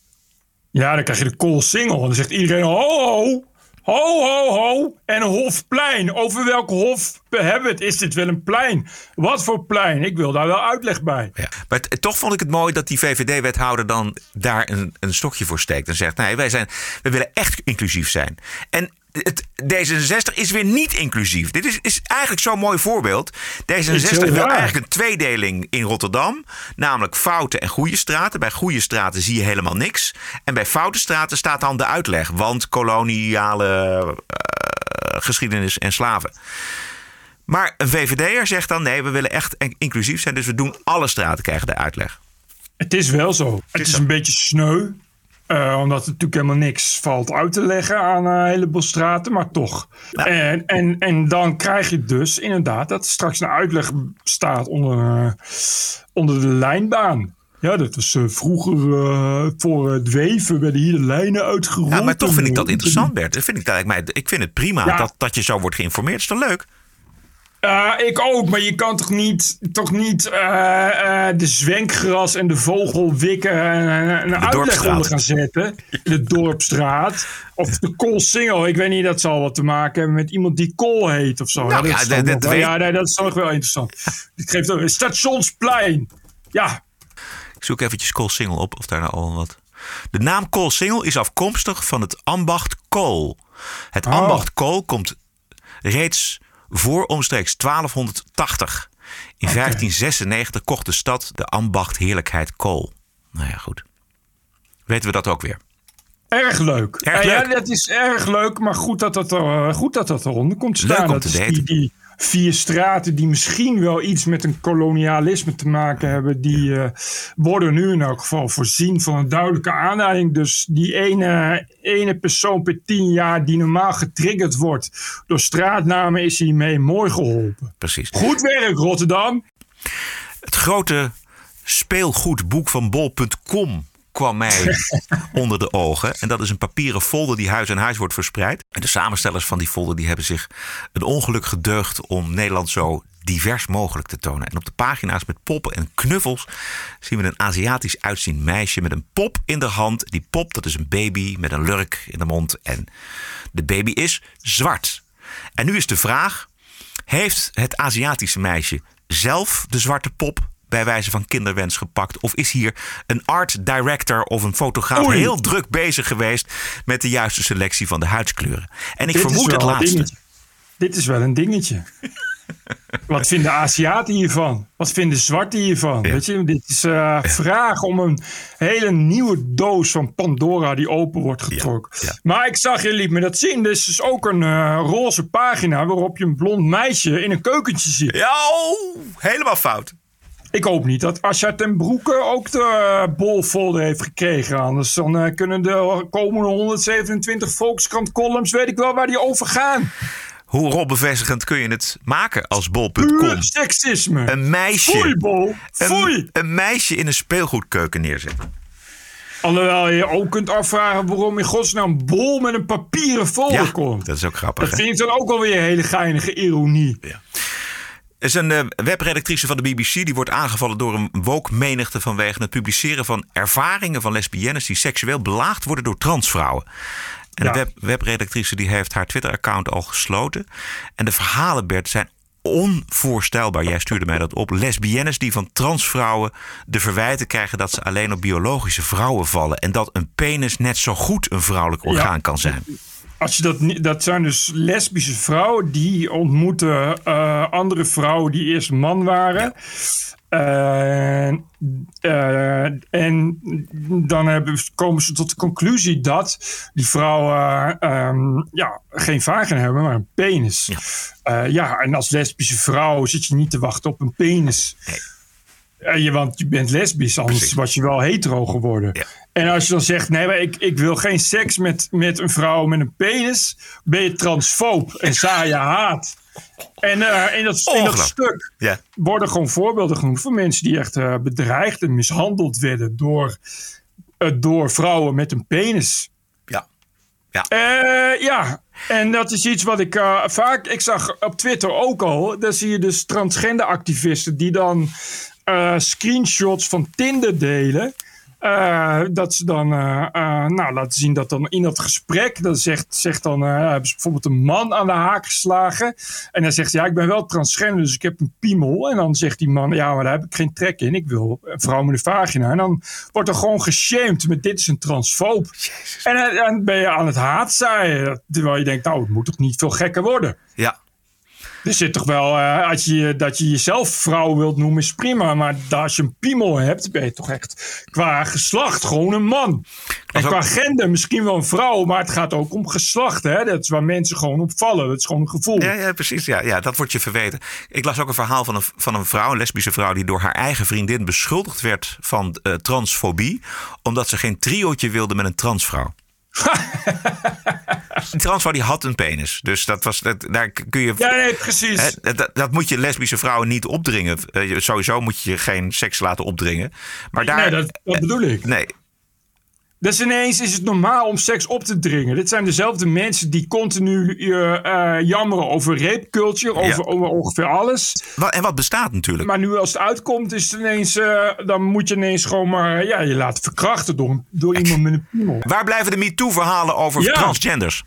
Ja, dan krijg je de koolsingel. En dan zegt iedereen: ho, ho, ho, ho. En hofplein. Over welk hof hebben we het? Is dit wel een plein? Wat voor plein? Ik wil daar wel uitleg bij. Ja. Maar toch vond ik het mooi dat die VVD-wethouder dan daar een, een stokje voor steekt. En zegt, nee, wij, zijn, we willen echt inclusief zijn. En het, D66 is weer niet inclusief. Dit is, is eigenlijk zo'n mooi voorbeeld. Is D66 heel wil eigenlijk een tweedeling in Rotterdam. Namelijk foute en goede straten. Bij goede straten zie je helemaal niks. En bij foute straten staat dan de uitleg. Want koloniale eh, geschiedenis en slaven. Maar een VVD'er zegt dan nee, we willen echt inclusief zijn. Dus we doen alle straten krijgen de uitleg. Het is wel zo. Het is zo. een beetje sneu. Eh, omdat er natuurlijk helemaal niks valt uit te leggen aan een heleboel straten, maar toch. En, en, en dan krijg je dus inderdaad dat er straks een uitleg staat onder, eh, onder de lijnbaan. Ja, dat was eh, vroeger voor het weven werden hier de lijnen uitgerold. Ja, maar toch vind ik dat interessant, Bert. Dat vind ik, mij, ik vind het prima Ja. dat, dat je zo wordt geïnformeerd. Is toch leuk? Uh, ik ook, maar je kan toch niet, toch niet uh, uh, de zwenkgras en de vogelwikken een uitleg onder gaan zetten. De dorpstraat. Of de koolsingel. Ik weet niet, dat zal wat te maken hebben met iemand die kool heet of zo. Nou, ja, dat- toch dat wel- weet- ja nee, dat is toch wel interessant. Ik geef het Stationsplein. Ja, Ik zoek eventjes Koolsingel op of daar nou al wat. De naam Koolsingel is afkomstig van het ambacht kool. Het Oh. ambacht kool komt reeds voor omstreeks 1280. In 1596 kocht de stad de ambacht heerlijkheid kool. Nou ja, goed. Weten we dat ook weer. erg leuk. Erg Eh, Ja, dat is erg leuk, maar goed dat dat, er, goed dat, dat eronder komt te Leuk staan. om dat te is weten. die, die vier straten die misschien wel iets met een kolonialisme te maken hebben, die eh, worden nu in elk geval voorzien van een duidelijke aanleiding. Dus die ene, ene persoon per tien jaar die normaal getriggerd wordt door straatnamen, is hiermee mooi geholpen. Precies. Goed werk, Rotterdam. Het grote speelgoedboek van bol.com kwam mij <laughs> onder de ogen. En dat is een papieren folder die huis aan huis wordt verspreid. En de samenstellers van die folder die hebben zich een ongeluk gedeugd om Nederland zo divers mogelijk te tonen. En op de pagina's met poppen en knuffels zien we een Aziatisch uitziend meisje met een pop in de hand. Die pop, dat is een baby met een lurk in de mond. En de baby is zwart. En nu is de vraag, heeft het Aziatische meisje zelf de zwarte pop bij wijze van kinderwens gepakt? Of is hier een art director of een fotograaf Oei. heel druk bezig geweest met de juiste selectie van de huidskleuren? En ik Dit is vermoed het laatste. Dit is wel een dingetje. <laughs> Wat vinden Aziaten hiervan? Wat vinden zwarten hiervan? Weet je, dit is eh vraag om een hele nieuwe doos van Pandora die open wordt getrokken. Maar ik zag, je liet me dat zien. Is dus ook een eh, roze pagina waarop je een blond meisje in een keukentje ziet. Ja, oh, helemaal fout. Ik hoop niet dat Asja ten Broeke ook de uh, bolfolder heeft gekregen. Anders dan eh, kunnen de komende 127 Volkskrant columns, weet ik wel waar die over gaan. Hoe rolbevestigend kun je het maken als bol.com? Seksisme. Een meisje, Foei, Bol. Foei. een, een meisje in een speelgoedkeuken neerzetten. Alhoewel je ook kunt afvragen waarom in godsnaam Bol met een papieren folder Ja, komt. dat is ook grappig. Dat hè? vind ik dan ook alweer een hele geinige ironie. Er is een eh, webredactrice van de BBC die wordt aangevallen door een woke menigte vanwege het publiceren van ervaringen van lesbiennes die seksueel belaagd worden door transvrouwen. En Ja. de web, webredactrice die heeft haar Twitter-account al gesloten. En de verhalen, Bert, zijn onvoorstelbaar. Jij stuurde mij dat op. Lesbiennes die van transvrouwen de verwijten krijgen dat ze alleen op biologische vrouwen vallen. En dat een penis net zo goed een vrouwelijk orgaan kan zijn. Als je dat, dat zijn dus lesbische vrouwen die ontmoeten eh, andere vrouwen die eerst man waren. Eh, eh, en dan hebben, komen ze tot de conclusie dat die vrouwen ehm, ja, geen vagina hebben, maar een penis. Ja. ja, en als lesbische vrouw zit je niet te wachten op een penis. Eh, je, want je bent lesbisch, anders was je wel hetero geworden. En als je dan zegt, nee, maar ik, ik wil geen seks met, met een vrouw met een penis, ben je transfoob en zaai je haat. En eh, in, dat, in dat stuk worden gewoon voorbeelden genoemd van mensen die echt eh, bedreigd en mishandeld werden door, eh, door vrouwen met een penis. Ja. Ja. Ja, en dat is iets wat ik vaak. Ik zag op Twitter ook al. Daar zie je dus transgender activisten die dan screenshots van Tinder delen. Eh, dat ze dan eh, eh, nou, laten zien dat dan in dat gesprek, dan zegt, zegt dan, hebben ze bijvoorbeeld een man aan de haak geslagen. En dan zegt hij, ja, ik ben wel transgender, dus ik heb een piemel. En dan zegt die man, ja, maar daar heb ik geen trek in. Ik wil een vrouw met een vagina. En dan wordt er gewoon geshamed met dit is een transfoob. En dan ben je aan het haatzaaien. Terwijl je denkt, nou, het moet toch niet veel gekker worden. Ja. Er zit toch wel, eh, als je, dat je jezelf vrouw wilt noemen is prima. Maar als je een piemel hebt, ben je toch echt qua geslacht gewoon een man. En qua gender misschien wel een vrouw, maar het gaat ook om geslacht. Hè? Dat is waar mensen gewoon op vallen. Dat is gewoon een gevoel. Ja, ja precies. Ja, ja, dat wordt je verweten. Ik las ook een verhaal van een, van een vrouw, een lesbische vrouw, die door haar eigen vriendin beschuldigd werd van eh, transfobie. Omdat ze geen triootje wilde met een transvrouw. <laughs> Een transvrouw die had een penis. Dus dat was, dat, daar kun je. Ja, nee, precies. Hè, dat, dat moet je lesbische vrouwen niet opdringen. Eh, sowieso moet je geen seks laten opdringen. Maar daar, nee, dat, dat bedoel ik. Nee. Dus ineens is het normaal om seks op te dringen. Dit zijn dezelfde mensen die continu eh, jammeren over rape culture, over, over ongeveer alles. En wat bestaat natuurlijk. Maar nu als het uitkomt, is het ineens, eh, dan moet je ineens gewoon maar ja, je laten verkrachten door, door iemand met een piemel. Waar blijven de MeToo-verhalen over Ja. transgenders?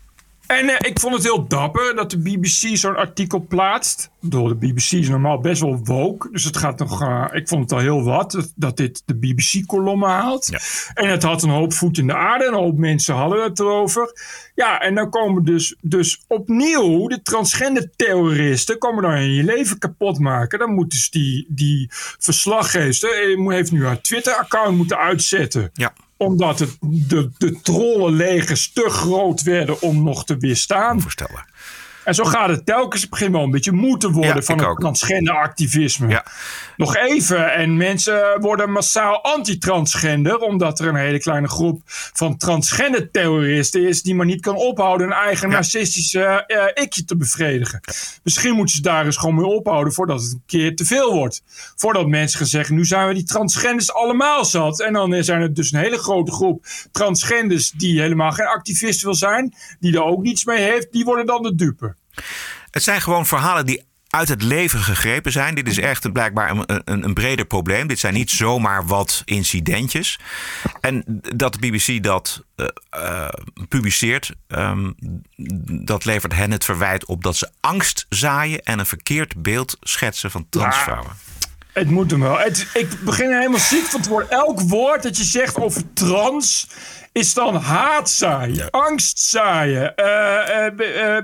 En eh, ik vond het heel dapper dat de BBC zo'n artikel plaatst. Door de BBC is normaal best wel woke. Dus het gaat nog. eh, ik vond het al heel wat dat, dat dit de BBC-kolommen haalt. En het had een hoop voet in de aarde. Een hoop mensen hadden het erover. Ja, en dan komen dus, dus opnieuw de transgender-terroristen. komen dan je leven kapot maken. Dan moet dus die, die verslaggever. eh, heeft nu haar Twitter-account moeten uitzetten Ja. Omdat het, de, de trollenlegers te groot werden om nog te weerstaan. Voorstellen. En zo gaat het telkens. Het begint wel een beetje moe te worden Ja, van het ook. transgender activisme. Nog even. En mensen worden massaal anti-transgender. Omdat er een hele kleine groep van transgender terroristen is. Die maar niet kan ophouden een eigen narcistische eh, ikje te bevredigen. Misschien moeten ze daar eens gewoon mee ophouden voordat het een keer te veel wordt. Voordat mensen gaan zeggen, nu zijn we die transgenders allemaal zat. En dan zijn er dus een hele grote groep transgenders die helemaal geen activist wil zijn. Die er ook niets mee heeft. Die worden dan de dupe. Het zijn gewoon verhalen die uit het leven gegrepen zijn. Dit is echt een- blijkbaar een, een, een breder probleem. Dit zijn niet zomaar wat incidentjes. En dat de BBC dat eh, eh, publiceert, ehm, dat levert hen het verwijt op dat ze angst zaaien en een verkeerd beeld schetsen van transvrouwen. Het moet hem wel. Het, ik begin er helemaal ziek van te worden. Elk woord dat je zegt over trans is dan haatzaaien, angst zaaien, eh, eh, eh, eh,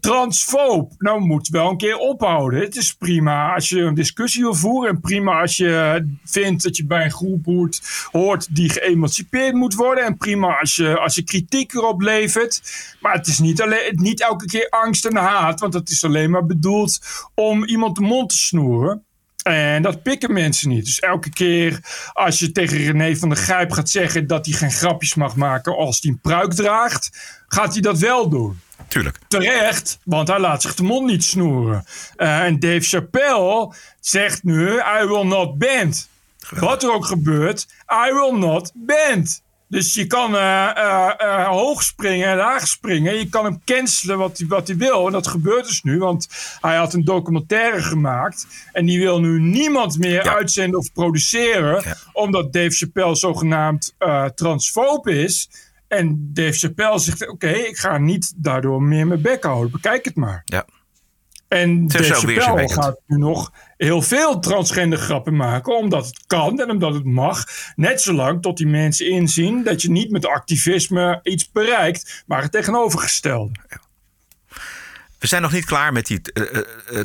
transfoob. Nou, moet wel een keer ophouden. Het is prima als je een discussie wil voeren. En prima als je vindt dat je bij een groep hoort, hoort die geëmancipeerd moet worden. En prima als je, als je kritiek erop levert. Maar het is niet, alleen, niet elke keer angst en haat. Want het is alleen maar bedoeld om iemand de mond te snoeren. En dat pikken mensen niet. Dus elke keer als je tegen René van der Grijp gaat zeggen dat hij geen grapjes mag maken als hij een pruik draagt, gaat hij dat wel doen. Tuurlijk. Terecht, want hij laat zich de mond niet snoeren. Eh, en Dave Chappelle zegt nu: I will not bend. Wat er ook gebeurt, I will not bend. Dus je kan eh, eh, eh, hoog springen en laag springen. Je kan hem cancelen wat hij, wat hij wil. En dat gebeurt dus nu, want hij had een documentaire gemaakt. En die wil nu niemand meer uitzenden of produceren. Omdat Dave Chappelle zogenaamd transfoob is. En Dave Chappelle zegt: Oké, ik ga niet daardoor meer mijn bek houden. Bekijk het maar. Ja. En Dave Chappelle gaat nu nog heel veel transgender grappen maken. Omdat het kan en omdat het mag. Net zolang tot die mensen inzien dat je niet met activisme iets bereikt. Maar het tegenovergestelde. We zijn nog niet klaar met die eh, eh, eh,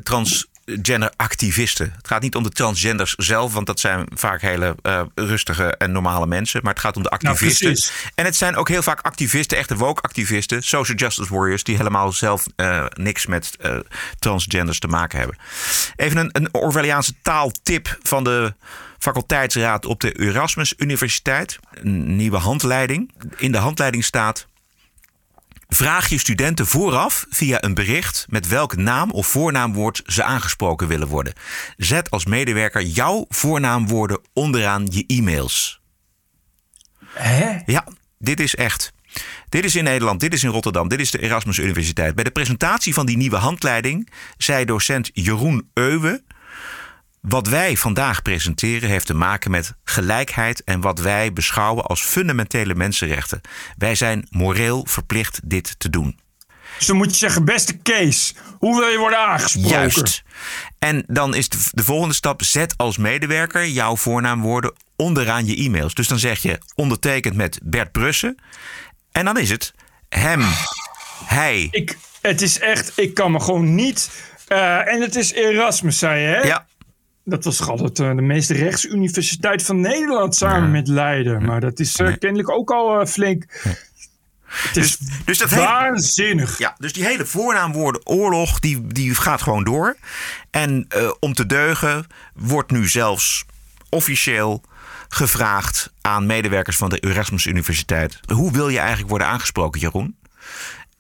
transgender activisten. Het gaat niet om de transgenders zelf, want dat zijn vaak hele eh, rustige en normale mensen. Maar het gaat om de activisten. precies. en het zijn ook heel vaak activisten, echte woke-activisten, social justice warriors, die helemaal zelf eh, niks met eh, transgenders te maken hebben. Even een, een Orwelliaanse taaltip van de faculteitsraad op de Erasmus Universiteit. Een nieuwe handleiding. In de handleiding staat. Vraag je studenten vooraf via een bericht met welk naam of voornaamwoord ze aangesproken willen worden. Zet als medewerker jouw voornaamwoorden onderaan je e-mails. Hè? Ja, dit is echt. Dit is in Nederland, dit is in Rotterdam, dit is de Erasmus Universiteit. Bij de presentatie van die nieuwe handleiding zei docent Jeroen Euwe. Wat wij vandaag presenteren heeft te maken met gelijkheid en wat wij beschouwen als fundamentele mensenrechten. Wij zijn moreel verplicht dit te doen. Dus dan moet je zeggen: Beste Kees, hoe wil je worden aangesproken? Juist. En dan is de, de volgende stap: zet als medewerker jouw voornaamwoorden onderaan je e-mails. Dus dan zeg je ondertekend met Bert Brussen. En dan is het hem, hij. Ik, het is echt, ik kan me gewoon niet. eh, en het is Erasmus, zei je, hè? Ja. Dat was toch altijd eh, de meest rechtsuniversiteit van Nederland samen met Leiden. Maar dat is eh, kennelijk ook al eh, flink. Het is Dus dat hele- waanzinnig. Ja, dus die hele voornaamwoorden oorlog, die, die gaat gewoon door. En om te deugen wordt nu zelfs officieel gevraagd aan medewerkers van de Erasmus Universiteit. Hoe wil je eigenlijk worden aangesproken, Jeroen?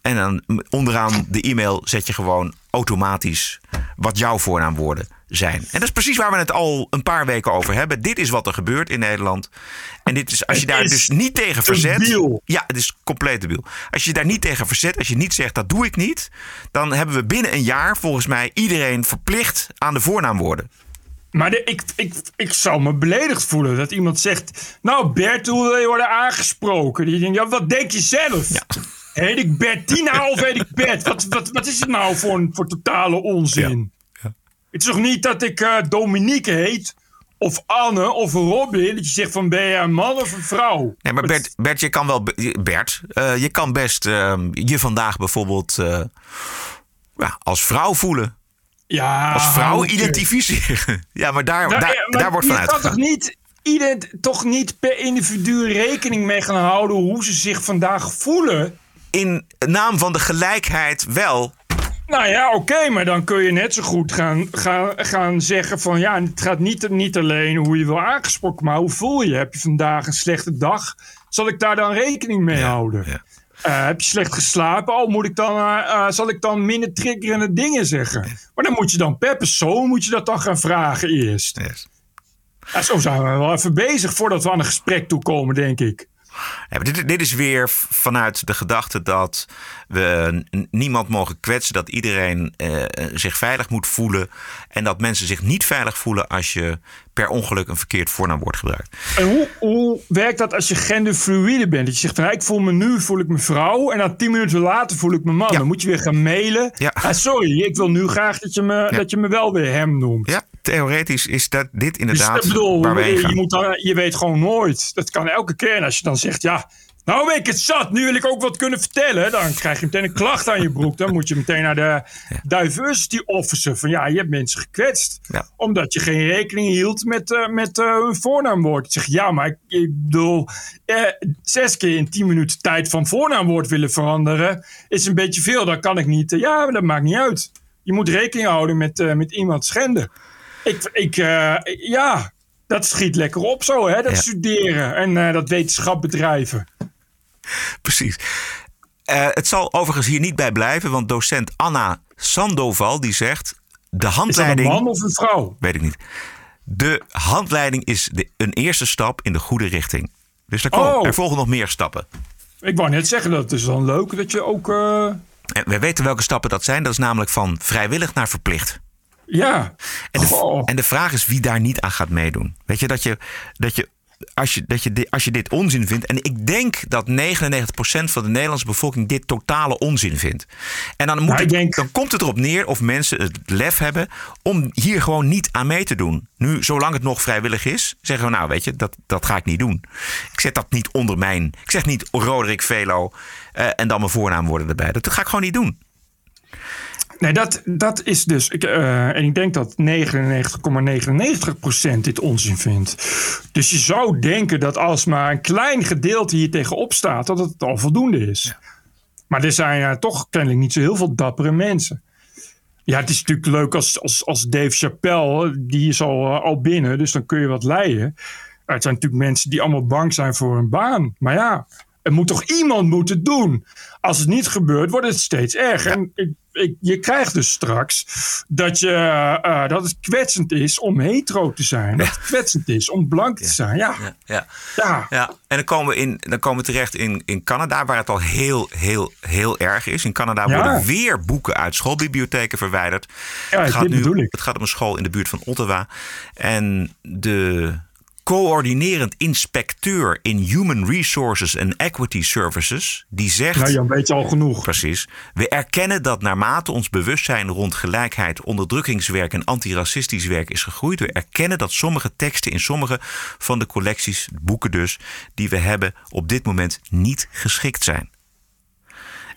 En dan onderaan de e-mail zet je gewoon automatisch wat jouw voornaamwoorden zijn. En dat is precies waar we het al een paar weken over hebben. Dit is wat er gebeurt in Nederland. En dit is, als je daar dus niet tegen verzet. debiel. Ja, het is compleet debiel. Als je daar niet tegen verzet, als je niet zegt dat doe ik niet. Dan hebben we binnen een jaar volgens mij iedereen verplicht aan de voornaamwoorden. Maar de, ik, ik, ik zou me beledigd voelen dat iemand zegt... Nou Bert, hoe wil je worden aangesproken? Die denkt, ja, wat denk je zelf? Heet ik Bert Tina of heet ik Bert? Wat, wat, wat is het nou voor, een, voor totale onzin? Het is toch niet dat ik eh, Dominique heet... Of Anne of Robin. Dat je zegt van ben je een man of een vrouw? Nee, maar Bert, Bert je kan wel. Bert, eh, je kan best eh, je vandaag bijvoorbeeld eh, ja, als vrouw voelen. Ja, Als vrouw identificeren. <laughs> Ja, maar daar, Nou, daar, ja, maar daar wordt je van kan toch niet, ieder, toch niet per individu rekening mee gaan houden hoe ze zich vandaag voelen? In naam van de gelijkheid wel. Nou ja, oké, maar dan kun je net zo goed gaan, gaan, gaan zeggen van ja, het gaat niet, niet alleen hoe je wil aangesproken, maar hoe voel je? Heb je vandaag een slechte dag? Zal ik daar dan rekening mee houden? Eh, heb je slecht geslapen? Oh, moet ik dan, eh, eh, zal ik dan minder triggerende dingen zeggen? Maar dan moet je dan per persoon moet je dat dan gaan vragen eerst. Ja, zo zijn we wel even bezig voordat we aan een gesprek toekomen, denk ik. Ja, dit, dit is weer vanuit de gedachte dat we niemand mogen kwetsen. Dat iedereen eh, zich veilig moet voelen. En dat mensen zich niet veilig voelen als je per ongeluk een verkeerd voornaamwoord gebruikt. En hoe, hoe werkt dat als je genderfluïde bent? Dat je zegt, nou, ik voel me nu voel ik me vrouw en dan tien minuten later voel ik me man. Dan moet je weer gaan mailen. Ah, sorry, ik wil nu graag dat je, me, dat je me wel weer hem noemt. Ja, theoretisch is dat dit Dus inderdaad ik bedoel, waar je, moet dan, je weet gewoon nooit. Dat kan elke keer. En als je dan zegt, ja, nou ben ik het zat. Nu wil ik ook wat kunnen vertellen. Dan krijg je meteen een klacht aan je broek. Dan moet je meteen naar de diversity officer. Van ja, je hebt mensen gekwetst. Omdat je geen rekening hield met, eh, met eh, hun voornaamwoord. Ik zeg, ja, maar ik, ik bedoel... Eh, zes keer in tien minuten tijd van voornaamwoord willen veranderen... is een beetje veel. Dat kan ik niet. Ja, maar dat maakt niet uit. Je moet rekening houden met, eh, met iemand schenden. Ik, ik, ja, dat schiet lekker op zo, hè? Dat Ja. studeren en dat wetenschap bedrijven. <laughs> Precies. Eh, het zal overigens hier niet bij blijven, want docent Anna Sandoval die zegt... De handleiding... man of een vrouw? Weet ik niet. De handleiding is de, een eerste stap in de goede richting. Dus er, komen, Oh. er volgen nog meer stappen. Ik wou net zeggen, dat is dan leuk dat je ook... eh, En we weten welke stappen dat zijn. Dat is namelijk van vrijwillig naar verplicht. ja, En de, en de vraag is wie daar niet aan gaat meedoen. Weet je, dat je, dat je, als, je, dat je, di- als je dit onzin vindt. En ik denk dat 99% van de Nederlandse bevolking dit totale onzin vindt. En dan, moet het- dan komt het erop neer of mensen het lef hebben om hier gewoon niet aan mee te doen. Nu, zolang het nog vrijwillig is, zeggen we nou, weet je, dat, dat ga ik niet doen. Ik zet dat niet onder mijn. Ik zeg niet Roderick Velo eh, en dan mijn voornaamwoorden erbij. Dat ga ik gewoon niet doen. Nee, dat, dat is dus. Ik, eh, en ik denk dat 99,99% dit onzin vindt. Dus je zou denken dat als maar een klein gedeelte hier tegenop staat, dat het al voldoende is. Maar er zijn eh, toch kennelijk niet zo heel veel dappere mensen. Ja, het is natuurlijk leuk als, als, als Dave Chappelle, die is al, eh, al binnen, dus dan kun je wat leiden. Het zijn natuurlijk mensen die allemaal bang zijn voor hun baan. Maar ja, er moet toch iemand moeten doen. Als het niet gebeurt, wordt het steeds erger. En ik, je krijgt dus straks dat, je, eh, dat het kwetsend is om hetero te zijn. Dat het kwetsend is om blank te zijn. Ja, Ja. ja. Ja, en dan komen we, in, dan komen we terecht in, in Canada, waar het al heel, heel, heel erg is. In Canada worden weer boeken uit schoolbibliotheken verwijderd. Ja, het, gaat nu, het gaat om een school in de buurt van Ottawa. En de coördinerend inspecteur in Human Resources and Equity Services, die zegt... Nou, Jan, weet je al genoeg. Precies. We erkennen dat naarmate ons bewustzijn rond gelijkheid, onderdrukkingswerk en antiracistisch werk is gegroeid, we erkennen dat sommige teksten in sommige van de collecties, boeken dus, die we hebben op dit moment niet geschikt zijn.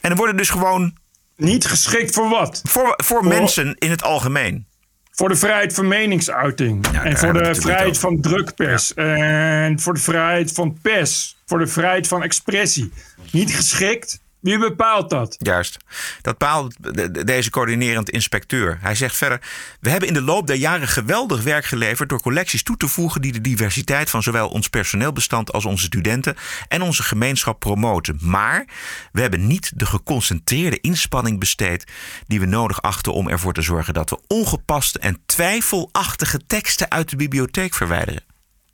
En er worden dus gewoon. Niet geschikt voor wat? Voor, voor, mensen in het algemeen. Voor de vrijheid van meningsuiting. en voor de vrijheid van drukpers. En voor de vrijheid van pers. Voor de vrijheid van expressie. Niet geschikt. Wie bepaalt dat? Juist. Dat bepaalt de- de- deze coördinerend inspecteur. Hij zegt verder: We hebben in de loop der jaren geweldig werk geleverd door collecties toe te voegen die de diversiteit van zowel ons personeelbestand als onze studenten en onze gemeenschap promoten. Maar we hebben niet de geconcentreerde inspanning besteed die we nodig achten om ervoor te zorgen dat we ongepaste en twijfelachtige teksten uit de bibliotheek verwijderen.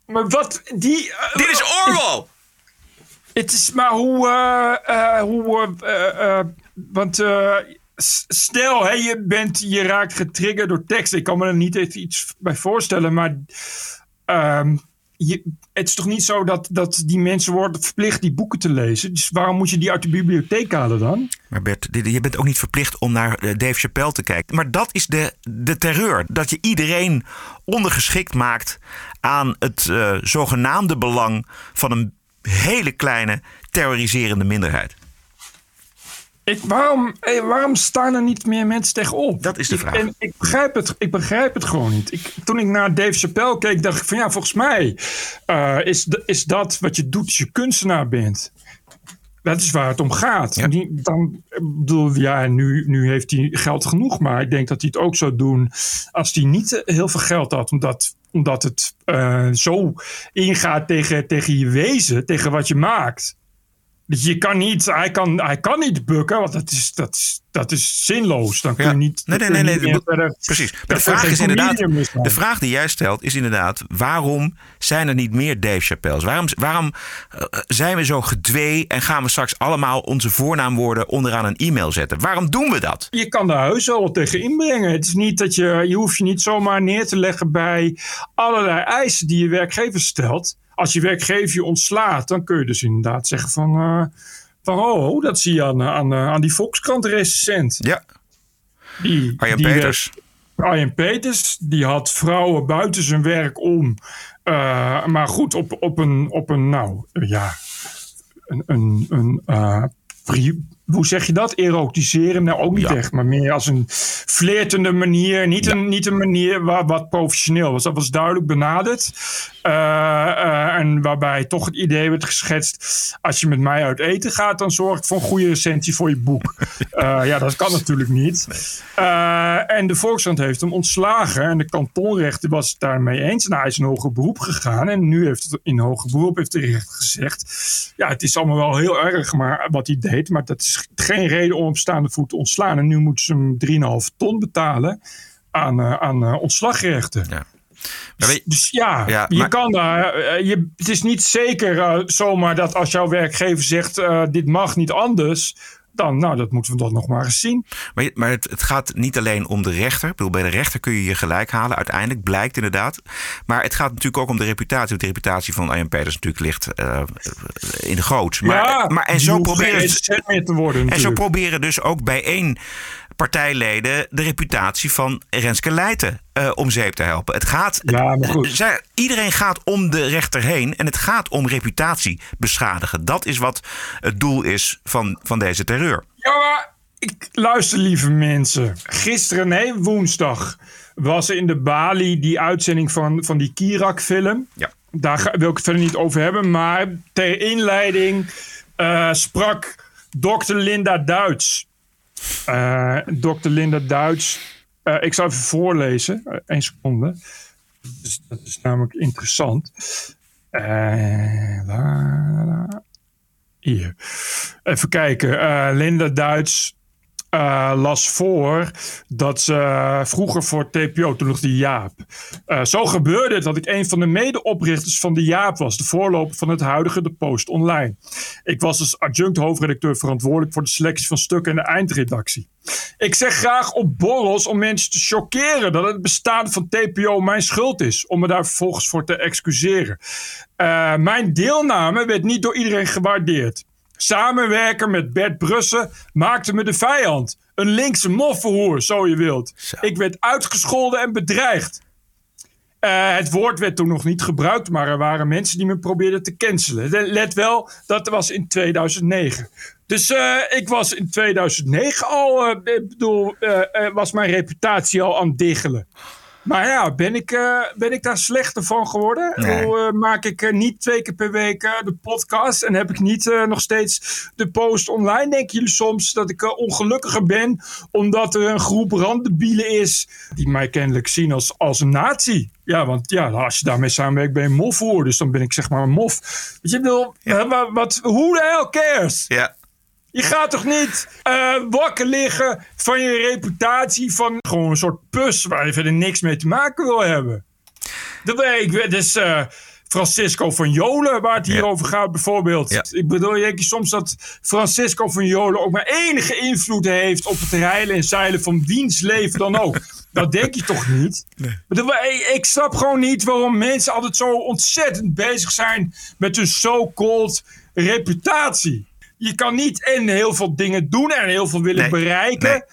Maar wat, die... eh, Dit is Orwell! Het is maar hoe... eh, eh, hoe eh, want stel, hè, je, bent, je raakt getriggerd door tekst. Ik kan me er niet echt iets bij voorstellen, maar... ehm, je, het is toch niet zo dat, dat die mensen worden verplicht die boeken te lezen? Dus waarom moet je die uit de bibliotheek halen dan? Maar Bert, je bent ook niet verplicht om naar Dave Chappelle te kijken. Maar dat is de, de terreur. Dat je iedereen ondergeschikt maakt aan het zogenaamde belang van een hele kleine terroriserende minderheid. Ik, waarom, waarom staan er niet meer mensen tegenop? Dat is de Ik- vraag. En ik, begrijp het, ik begrijp het gewoon niet. Ik, toen ik naar Dave Chappelle keek, dacht ik van ja, volgens mij eh, is, is dat wat je doet als je kunstenaar bent. Dat is waar het om gaat. Die, dan, ik bedoel, ja, nu, nu heeft hij geld genoeg, maar ik denk dat hij het ook zou doen als hij niet heel veel geld had, omdat, omdat het eh, zo ingaat tegen, tegen je wezen, tegen wat je maakt. Dus je kan niet, hij kan, hij kan niet bukken, want dat is, dat is, dat is zinloos. Dan kun je niet. Nee, nee, nee. nee de- verder- precies. Maar de vraag is inderdaad. De vraag die jij stelt is inderdaad: waarom zijn er niet meer Dave Chappelle's? Waarom, waarom eh, zijn we zo gedwee en gaan we straks allemaal onze voornaamwoorden onderaan een e-mail zetten? Waarom doen we dat? Je kan daar heus wel tegen inbrengen. Het is niet dat je, je hoeft je niet zomaar neer te leggen bij allerlei eisen die je werkgever stelt. Als je werkgever je ontslaat, dan kun je dus inderdaad zeggen van, eh, van oh, dat zie je aan, aan, eh, aan die Volkskrant recensent. Ja. Die, Arjan die Peters. werd- Arjen Peters, die had vrouwen buiten zijn werk om. Eh, maar goed, op, op, een, op een, nou ja, een, een, een eh, hoe zeg je dat? Erotiseren? Nou, ook niet echt, maar meer als een flirtende manier. Niet, een, niet een manier waar, wat professioneel was. Dat was duidelijk benaderd. Eh, eh, en waarbij toch het idee werd geschetst: als je met mij uit eten gaat, dan zorg ik voor een goede recensie voor je boek. <laughs> Eh, ja, dat kan natuurlijk niet. En de Volkskrant heeft hem ontslagen. En de kantonrechter was het daarmee eens. Nou, hij is in hoger beroep gegaan. En nu heeft het in hoger beroep heeft de rechter gezegd: ja, het is allemaal wel heel erg maar, wat hij deed. Maar dat is geen reden om op staande voet te ontslaan. En nu moeten ze hem 3,5 ton betalen aan, aan ontslagrechten. Dus, dus ja, Ja, je maar- kan daar. eh, je, het is niet zeker eh, zomaar dat als jouw werkgever zegt: eh, dit mag niet anders. Dan, nou, dat moeten we dan nog maar eens zien. Maar, maar het, het gaat niet alleen om de rechter. Ik bedoel, bij de rechter kun je je gelijk halen. Uiteindelijk blijkt inderdaad. Maar het gaat natuurlijk ook om de reputatie. Want de reputatie van Arjen Peters natuurlijk ligt in de goot. Maar, ja, maar, en zo proberen meer te worden. En zo proberen dus ook bij één partijleden de reputatie van Renske Leijten eh, om zeep te helpen. Het gaat, Ja, maar goed. zij- iedereen gaat om de rechter heen en het gaat om reputatie beschadigen. Dat is wat het doel is van, van deze terreur. Ja, maar ik luister, lieve mensen. Gisteren, nee, woensdag, was er in de Bali die uitzending van, van die Kirak-film. Ja. Daar ga- wil ik het verder niet over hebben. Maar ter inleiding eh, sprak dokter Linda Duits. Eh dokter Linda Duits. eh, ik zal even voorlezen. Eén seconde. Dus dat is namelijk interessant. Eh, hier. Even kijken. Eh, Linda Duits eh, las voor dat ze vroeger voor TPO, toen nog de Jaap. Eh, zo gebeurde het dat ik een van de medeoprichters van de Jaap was. De voorloper van het huidige De Post Online. Ik was als adjunct hoofdredacteur verantwoordelijk voor de selectie van stukken en de eindredactie. Ik zeg graag op borrels om mensen te chockeren dat het bestaan van TPO mijn schuld is. Om me daar vervolgens voor te excuseren. Eh, mijn deelname werd niet door iedereen gewaardeerd. Samenwerken met Bert Brussen maakte me de vijand. Een linkse moffenhoer, zo je wilt. Ik werd uitgescholden en bedreigd. Eh, het woord werd toen nog niet gebruikt, maar er waren mensen die me probeerden te cancelen. Le- Let wel, dat was in 2009. Dus eh, ik was in 2009 al, eh, bedoel, was mijn reputatie al aan het diggelen. Maar ja, ben ik, eh, ben ik daar slechter van geworden? Nee. Hoe, eh, maak ik eh, niet twee keer per week de podcast en heb ik niet nog steeds de post online? Denken jullie soms dat ik ongelukkiger ben omdat er een groep randdebielen is die mij kennelijk zien als, als een nazi? Ja, want ja, als je daarmee samenwerkt ben je mof hoor, dus dan ben ik zeg maar een mof. Weet je, bedoel, wat, who the hell cares? Ja. Je gaat toch niet eh, wakker liggen van je reputatie van gewoon een soort pus waar je verder niks mee te maken wil hebben. Dat weet ik, dus Francisco van Jolen, waar het hier over gaat bijvoorbeeld. Ik bedoel, denk je soms dat Francisco van Jolen ook maar enige invloed heeft op het rijlen en zeilen van wiens leven dan ook. <laughs> Dat denk je toch niet? Ik bedoel, Ik, ik snap gewoon niet waarom mensen altijd zo ontzettend bezig zijn met hun so-called reputatie. Je kan niet en heel veel dingen doen en heel veel willen Nee, bereiken.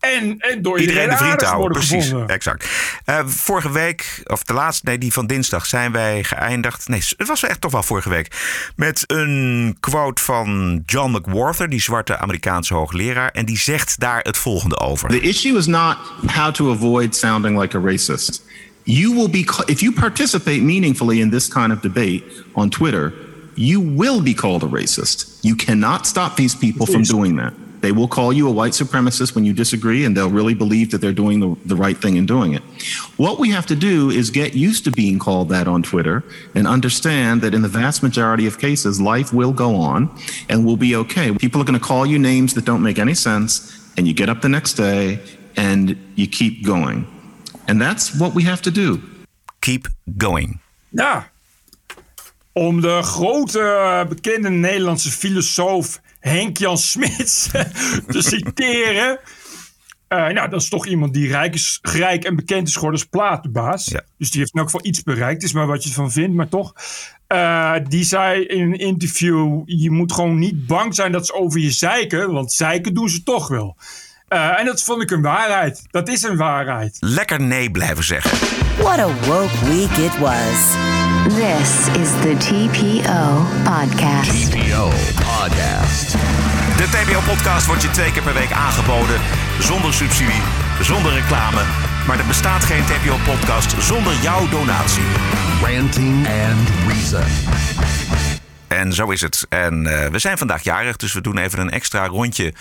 En, en door Iedereen iedereen de vriend houden, worden precies. gevonden. Exact. Eh, vorige week, of de laatste, nee, die van dinsdag, zijn wij geëindigd. Nee, het was echt toch wel vorige week. Met een quote van John McWhorter, die zwarte Amerikaanse hoogleraar. En die zegt daar het volgende over. The issue is not how to avoid sounding like a racist. You will be, if you participate meaningfully in this kind of debate on Twitter, you will be called a racist. You cannot stop these people from doing that. They will call you a white supremacist when you disagree, and they'll really believe that they're doing the, the right thing in doing it. What we have to do is get used to being called that on Twitter and understand that in the vast majority of cases, life will go on and we'll be okay. People are going to call you names that don't make any sense, and you get up the next day and you keep going. And that's what we have to do. Keep going. Ja. Om de grote eh, bekende Nederlandse filosoof Henk-Jan Smits <laughs> te citeren. Eh, nou, dat is toch iemand die rijk, is, rijk en bekend is geworden als platenbaas. Dus die heeft in elk geval iets bereikt. is maar wat je ervan vindt, maar toch. Eh, die zei in een interview: Je moet gewoon niet bang zijn dat ze over je zeiken, want zeiken doen ze toch wel. Eh, en dat vond ik een waarheid. Dat is een waarheid. Lekker nee blijven zeggen. What a woke week it was. This is the TPO Podcast. TPO Podcast. De TPO-podcast wordt je twee keer per week aangeboden. Zonder subsidie, zonder reclame. Maar er bestaat geen TPO-podcast zonder jouw donatie. Ranting and Reason. En zo is het. En eh, we zijn vandaag jarig, dus we doen even een extra rondje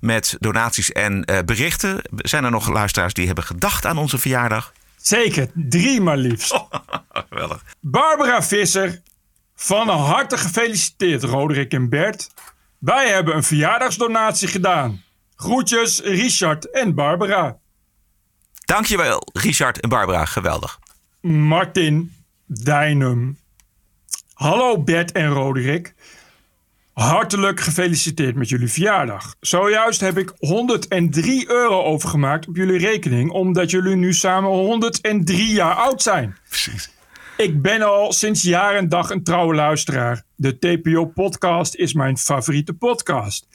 met donaties en eh, berichten. Zijn er nog luisteraars die hebben gedacht aan onze verjaardag? Zeker, drie maar liefst. <laughs> Geweldig. Barbara Visser, van harte gefeliciteerd Roderick en Bert. Wij hebben een verjaardagsdonatie gedaan. Groetjes Richard en Barbara. Dankjewel, Richard en Barbara. Geweldig. Martin Dijnum. Hallo Bert en Roderick. Hartelijk gefeliciteerd met jullie verjaardag. Zojuist heb ik 103 euro overgemaakt op jullie rekening, omdat jullie nu samen 103 jaar oud zijn. Precies. Ik ben al sinds jaar en dag een trouwe luisteraar. De TPO-podcast is mijn favoriete podcast.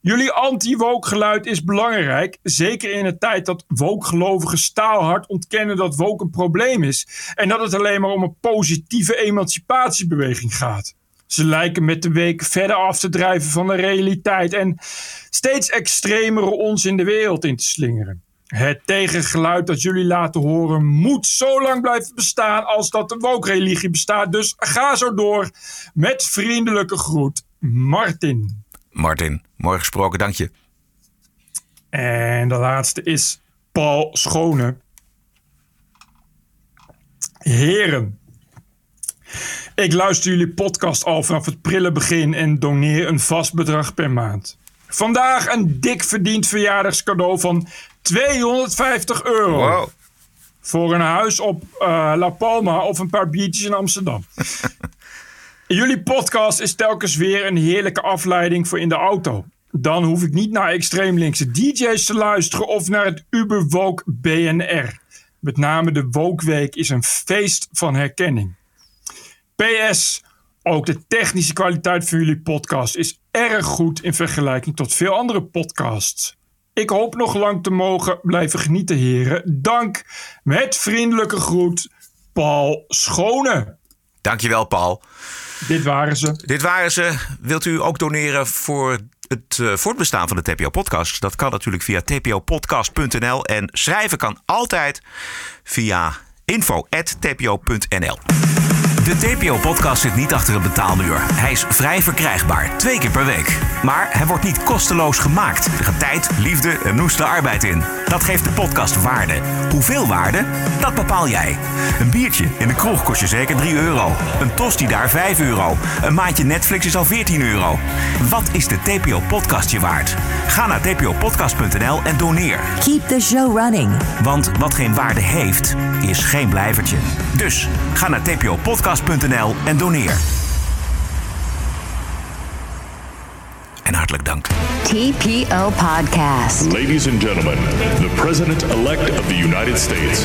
Jullie anti-woke geluid is belangrijk. Zeker in een tijd dat woke-gelovigen staalhard ontkennen dat woke een probleem is. En dat het alleen maar om een positieve emancipatiebeweging gaat. Ze lijken met de week verder af te drijven van de realiteit en steeds extremere ons in de wereld in te slingeren. Het tegengeluid dat jullie laten horen moet zo lang blijven bestaan als dat de woke-religie bestaat. Dus ga zo door. Met vriendelijke groet, Martin. Martin, mooi gesproken, dank je. En de laatste is Paul Schone. Heren, ik luister jullie podcast al vanaf het prille begin en doneer een vast bedrag per maand. Vandaag een dik verdiend verjaardagscadeau van 250 euro. Voor een huis op eh, La Palma of een paar biertjes in Amsterdam. <laughs> Jullie podcast is telkens weer een heerlijke afleiding voor in de auto. Dan hoef ik niet naar extreem linkse DJ's te luisteren of naar het Uber Woke BNR. Met name de Woke Week is een feest van herkenning. PS, ook de technische kwaliteit van jullie podcast is erg goed in vergelijking tot veel andere podcasts. Ik hoop nog lang te mogen blijven genieten, heren. Dank. Met vriendelijke groet, Paul Schone. Dankjewel, Paul. Dit waren ze. Dit waren ze. Wilt u ook doneren voor het uh, voortbestaan van de TPO-podcast? Dat kan natuurlijk via tpopodcast.nl. En schrijven kan altijd via info.tpo.nl. De TPO-podcast zit niet achter een betaalmuur. Hij is vrij verkrijgbaar, twee keer per week. Maar hij wordt niet kosteloos gemaakt. Er gaat tijd, liefde en noeste arbeid in. Dat geeft de podcast waarde. Hoeveel waarde? Dat bepaal jij. Een biertje in de kroeg kost je zeker 3 euro. Een tosti daar 5 euro. Een maandje Netflix is al 14 euro. Wat is de TPO-podcast je waard? Ga naar tpopodcast.nl en doneer. Keep the show running. Want wat geen waarde heeft, is geen blijvertje. Dus ga naar tpopodcast.nl en doneer. En hartelijk dank. TPO Podcast. Ladies and gentlemen, the President-elect of the United States.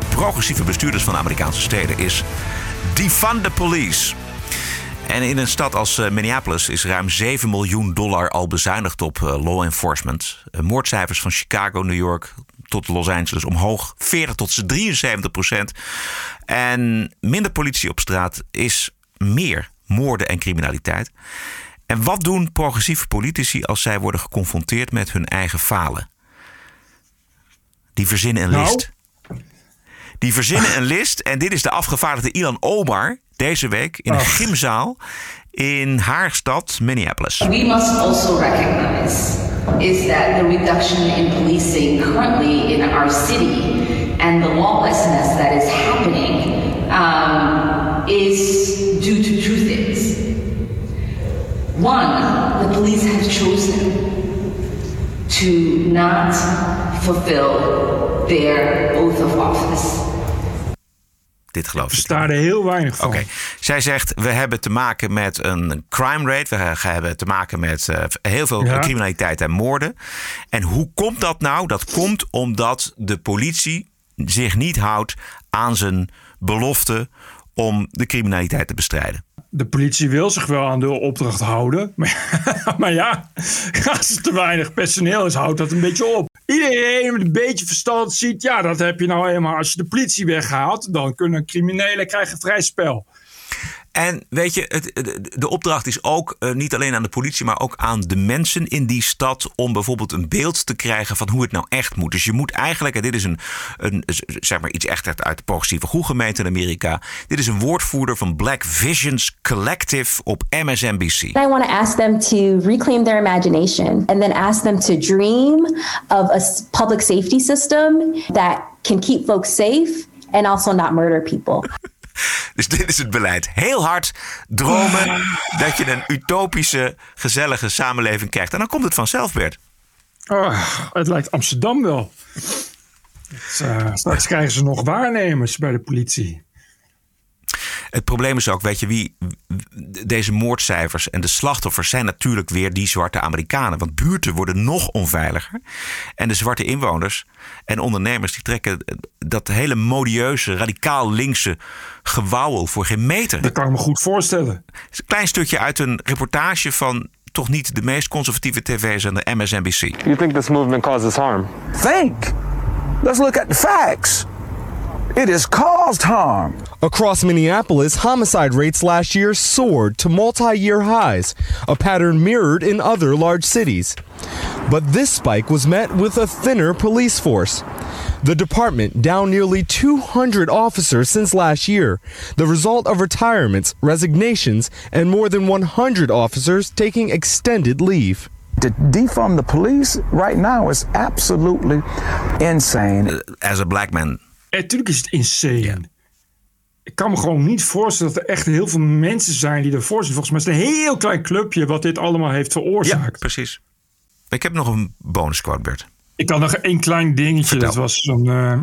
progressieve bestuurders van Amerikaanse steden is Defund the Police. En in een stad als eh, Minneapolis is ruim 7 miljoen dollar al bezuinigd op eh, law enforcement. Eh, moordcijfers van Chicago, New York tot Los Angeles omhoog 40 tot 73 procent. En minder politie op straat is meer moorden en criminaliteit. En wat doen progressieve politici als zij worden geconfronteerd met hun eigen falen? Die verzinnen een Nou? list. Die verzinnen een list. En dit is de afgevaardigde Ilan Omar deze week in een gymzaal in haar stad Minneapolis. We must also recognize is that the reduction in policing currently in our city and the lawlessness that is happening um, is due to two things. One, the police have chosen to not fulfill their oath of office. Dit geloof ik. Er heel weinig van. Oké. Zij zegt, we hebben te maken met een crime rate. We hebben te maken met eh, heel veel Ja. criminaliteit en moorden. En hoe komt dat nou? Dat komt omdat de politie zich niet houdt aan zijn belofte om de criminaliteit te bestrijden. De politie wil zich wel aan de opdracht houden. <laughs> Maar, maar ja, als er te weinig personeel is, houdt dat een beetje op. Iedereen met een beetje verstand ziet, ja, dat heb je nou eenmaal. Als je de politie weghaalt, dan kunnen criminelen krijgen vrij spel. En weet je, het, de- opdracht is ook eh, niet alleen aan de politie, maar ook aan de mensen in die stad. om bijvoorbeeld een beeld te krijgen van hoe het nou echt moet. Dus je moet eigenlijk, en dit is een, een zeg maar iets echt uit de progressieve groegemeente in Amerika. Dit is een woordvoerder van Black Visions Collective op MSNBC. I want to ask them to reclaim their imagination and then ask them to dream of a public safety system that can keep folks safe and also not murder people. <laughs> Dus dit is het beleid. Heel hard dromen dat je een utopische, gezellige samenleving krijgt. En dan komt het vanzelf, Bert. Ah, het lijkt Amsterdam wel. Het, eh, straks krijgen ze nog waarnemers bij de politie. Het probleem is ook, weet je, wie deze moordcijfers en de slachtoffers zijn natuurlijk weer die zwarte Amerikanen. Want buurten worden nog onveiliger. En de zwarte inwoners en ondernemers die trekken dat hele modieuze, radicaal linkse gewauwel voor geen meter. Dat kan ik me goed voorstellen. Het is een klein stukje uit een reportage van toch niet de meest conservatieve tv-zender MSNBC. You think this movement causes harm? Think. Let's look at the facts. It has caused harm. Across Minneapolis, homicide rates last year soared to multi year highs, a pattern mirrored in other large cities. But this spike was met with a thinner police force. The department down nearly 200 officers since last year, the result of retirements, resignations, and more than 100 officers taking extended leave. To defund the police right now is absolutely insane. As a black man. Natuurlijk is het insane. Ik kan me gewoon niet voorstellen dat er echt heel veel mensen zijn die ervoor zitten. Volgens mij is het een heel klein clubje wat dit allemaal heeft veroorzaakt. precies. Ik heb nog een bonus Bert. Ik had nog één klein dingetje. Dat was zo'n. eh,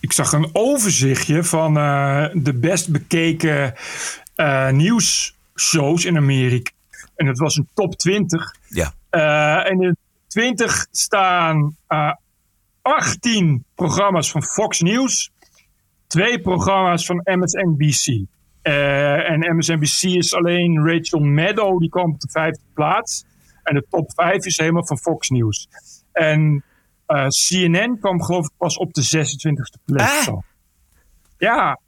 ik zag een overzichtje van eh, de best bekeken eh, nieuws shows in Amerika. En het was een top 20. Ja. Uh, en in de 20 staan uh, 18 programma's van Fox News, twee programma's van MSNBC. Uh, en MSNBC is alleen Rachel Maddow, die kwam op de vijfde plaats. En de top 5 is helemaal van Fox News. En uh, CNN kwam geloof ik pas op de 26e plek. Ah. Ja,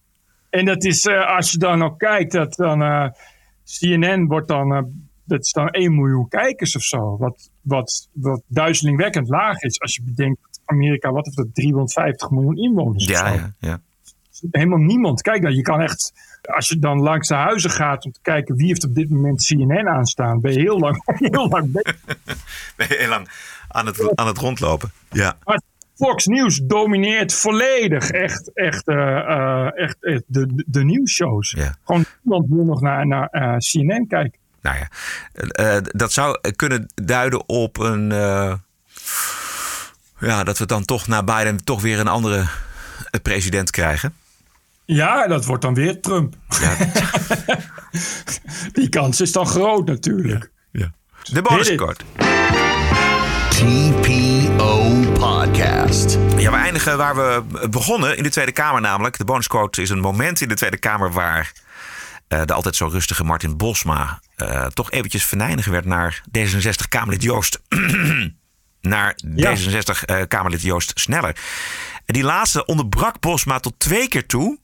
en dat is, uh, als je dan ook kijkt, dat dan CNN wordt dan, dat is dan 1 miljoen kijkers of zo. Wat, wat, wat duizelingwekkend laag is als je bedenkt Amerika, wat heeft dat, 350 miljoen inwoners Ja, ja, ja. Helemaal niemand. Kijk dan, je kan echt, als je dan langs de huizen gaat om te kijken wie heeft op dit moment CNN aanstaan, ben je heel lang, <laughs> heel lang. <laughs> Ben je heel lang aan het, aan het rondlopen. Ja. Maar Fox News domineert volledig echt, echt, uh, uh, echt, echt de, de, de nieuwsshows. Ja. Gewoon niemand wil nog naar, naar uh, CNN kijken. Nou ja, uh, dat zou kunnen duiden op een. Ja, dat we dan toch na Biden toch weer een andere president krijgen. Ja, dat wordt dan weer Trump. Ja. <laughs> Die kans is dan groot natuurlijk. Ja. De bonuskort. TPO Podcast. Ja, we eindigen waar we begonnen in de Tweede Kamer namelijk. De bonusquote is een moment in de Tweede Kamer waar uh, de altijd zo rustige Martin Bosma uh, toch eventjes venijnig werd naar D66-Kamerlid Joost. <clears throat> naar Ja. D66-Kamerlid Joost Sneller. Die laatste onderbrak Bosma tot twee keer toe.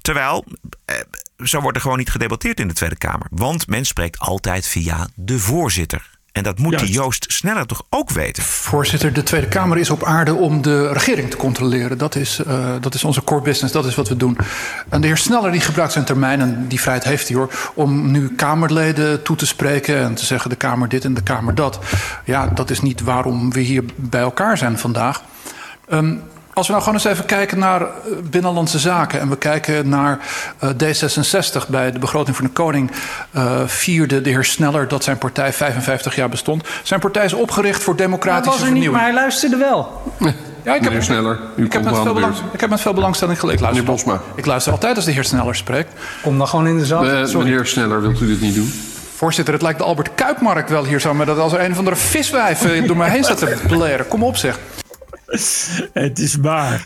Terwijl, eh, zo wordt er gewoon niet gedebatteerd in de Tweede Kamer. Want men spreekt altijd via de voorzitter. En dat moet die Joost Sneller toch ook weten? Voorzitter, de Tweede Kamer is op aarde om de regering te controleren. Dat is, uh, dat is onze core business, dat is wat we doen. En de heer Sneller die gebruikt zijn termijn, en die vrijheid heeft hij hoor... om nu Kamerleden toe te spreken en te zeggen de Kamer dit en de Kamer dat. Ja, dat is niet waarom we hier bij elkaar zijn vandaag. Um, als we nou gewoon eens even kijken naar Binnenlandse Zaken... en we kijken naar uh, D66 bij de begroting van de koning... Uh, vierde de heer Sneller dat zijn partij 55 jaar bestond. Zijn partij is opgericht voor democratische hij was er niet, vernieuwing. maar hij luisterde wel. Ja, ik heb, Meneer Sneller, u ik heb, komt met wel veel belang, ik heb met veel belangstelling luister, Meneer Bosma. ik luister altijd als de heer Sneller spreekt. Kom dan gewoon in de zaal. Eh, Sorry. meneer Sneller, wilt u dit niet doen? Voorzitter, het lijkt de Albert Kuipmarkt wel hier zo... maar dat als er een of andere viswijf eh, door mij heen staat te bleren. Kom op zeg. <laughs> Het is waar.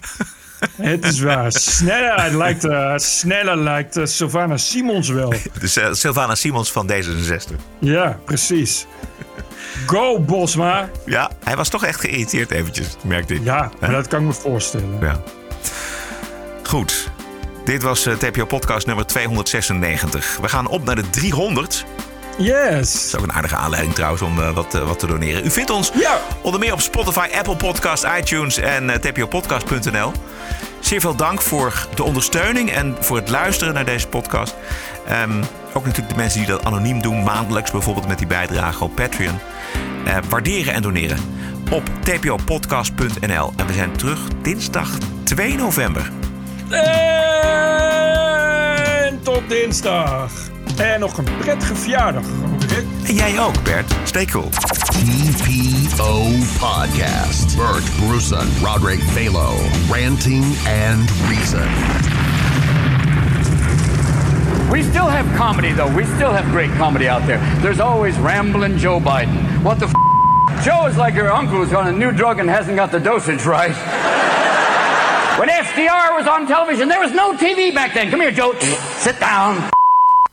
Het is waar. Sneller lijkt, uh, sneller lijkt uh, Sylvana Simons wel. Dus uh, Sylvana Simons van D66. Ja, precies. Go, Bosma. Ja, hij was toch echt geïrriteerd eventjes, merkte ik. Ja, maar dat kan ik me voorstellen. Ja. Goed. Dit was uh, TPO Podcast nummer 296. We gaan op naar de 300. Yes. Dat is ook een aardige aanleiding trouwens om uh, wat, uh, wat te doneren. U vindt ons ja. onder meer op Spotify, Apple Podcast, iTunes en uh, tpopodcast.nl. Zeer veel dank voor de ondersteuning en voor het luisteren naar deze podcast. Um, ook natuurlijk de mensen die dat anoniem doen, maandelijks bijvoorbeeld met die bijdrage op Patreon. Uh, waarderen en doneren op tpopodcast.nl. En we zijn terug dinsdag 2 november. En tot dinsdag. En nog een prettige verjaardag, Roderick. En jij ook, Bert. Stay cool. TPO Podcast. Bert Bruson, Roderick Balo. Ranting and Reason. We still have comedy, though. We still have great comedy out there. There's always rambling Joe Biden. What the f? Joe is like your uncle who's on a new drug and hasn't got the dosage right. when FDR was on television, there was no TV back then. Come here, Joe. Sit down.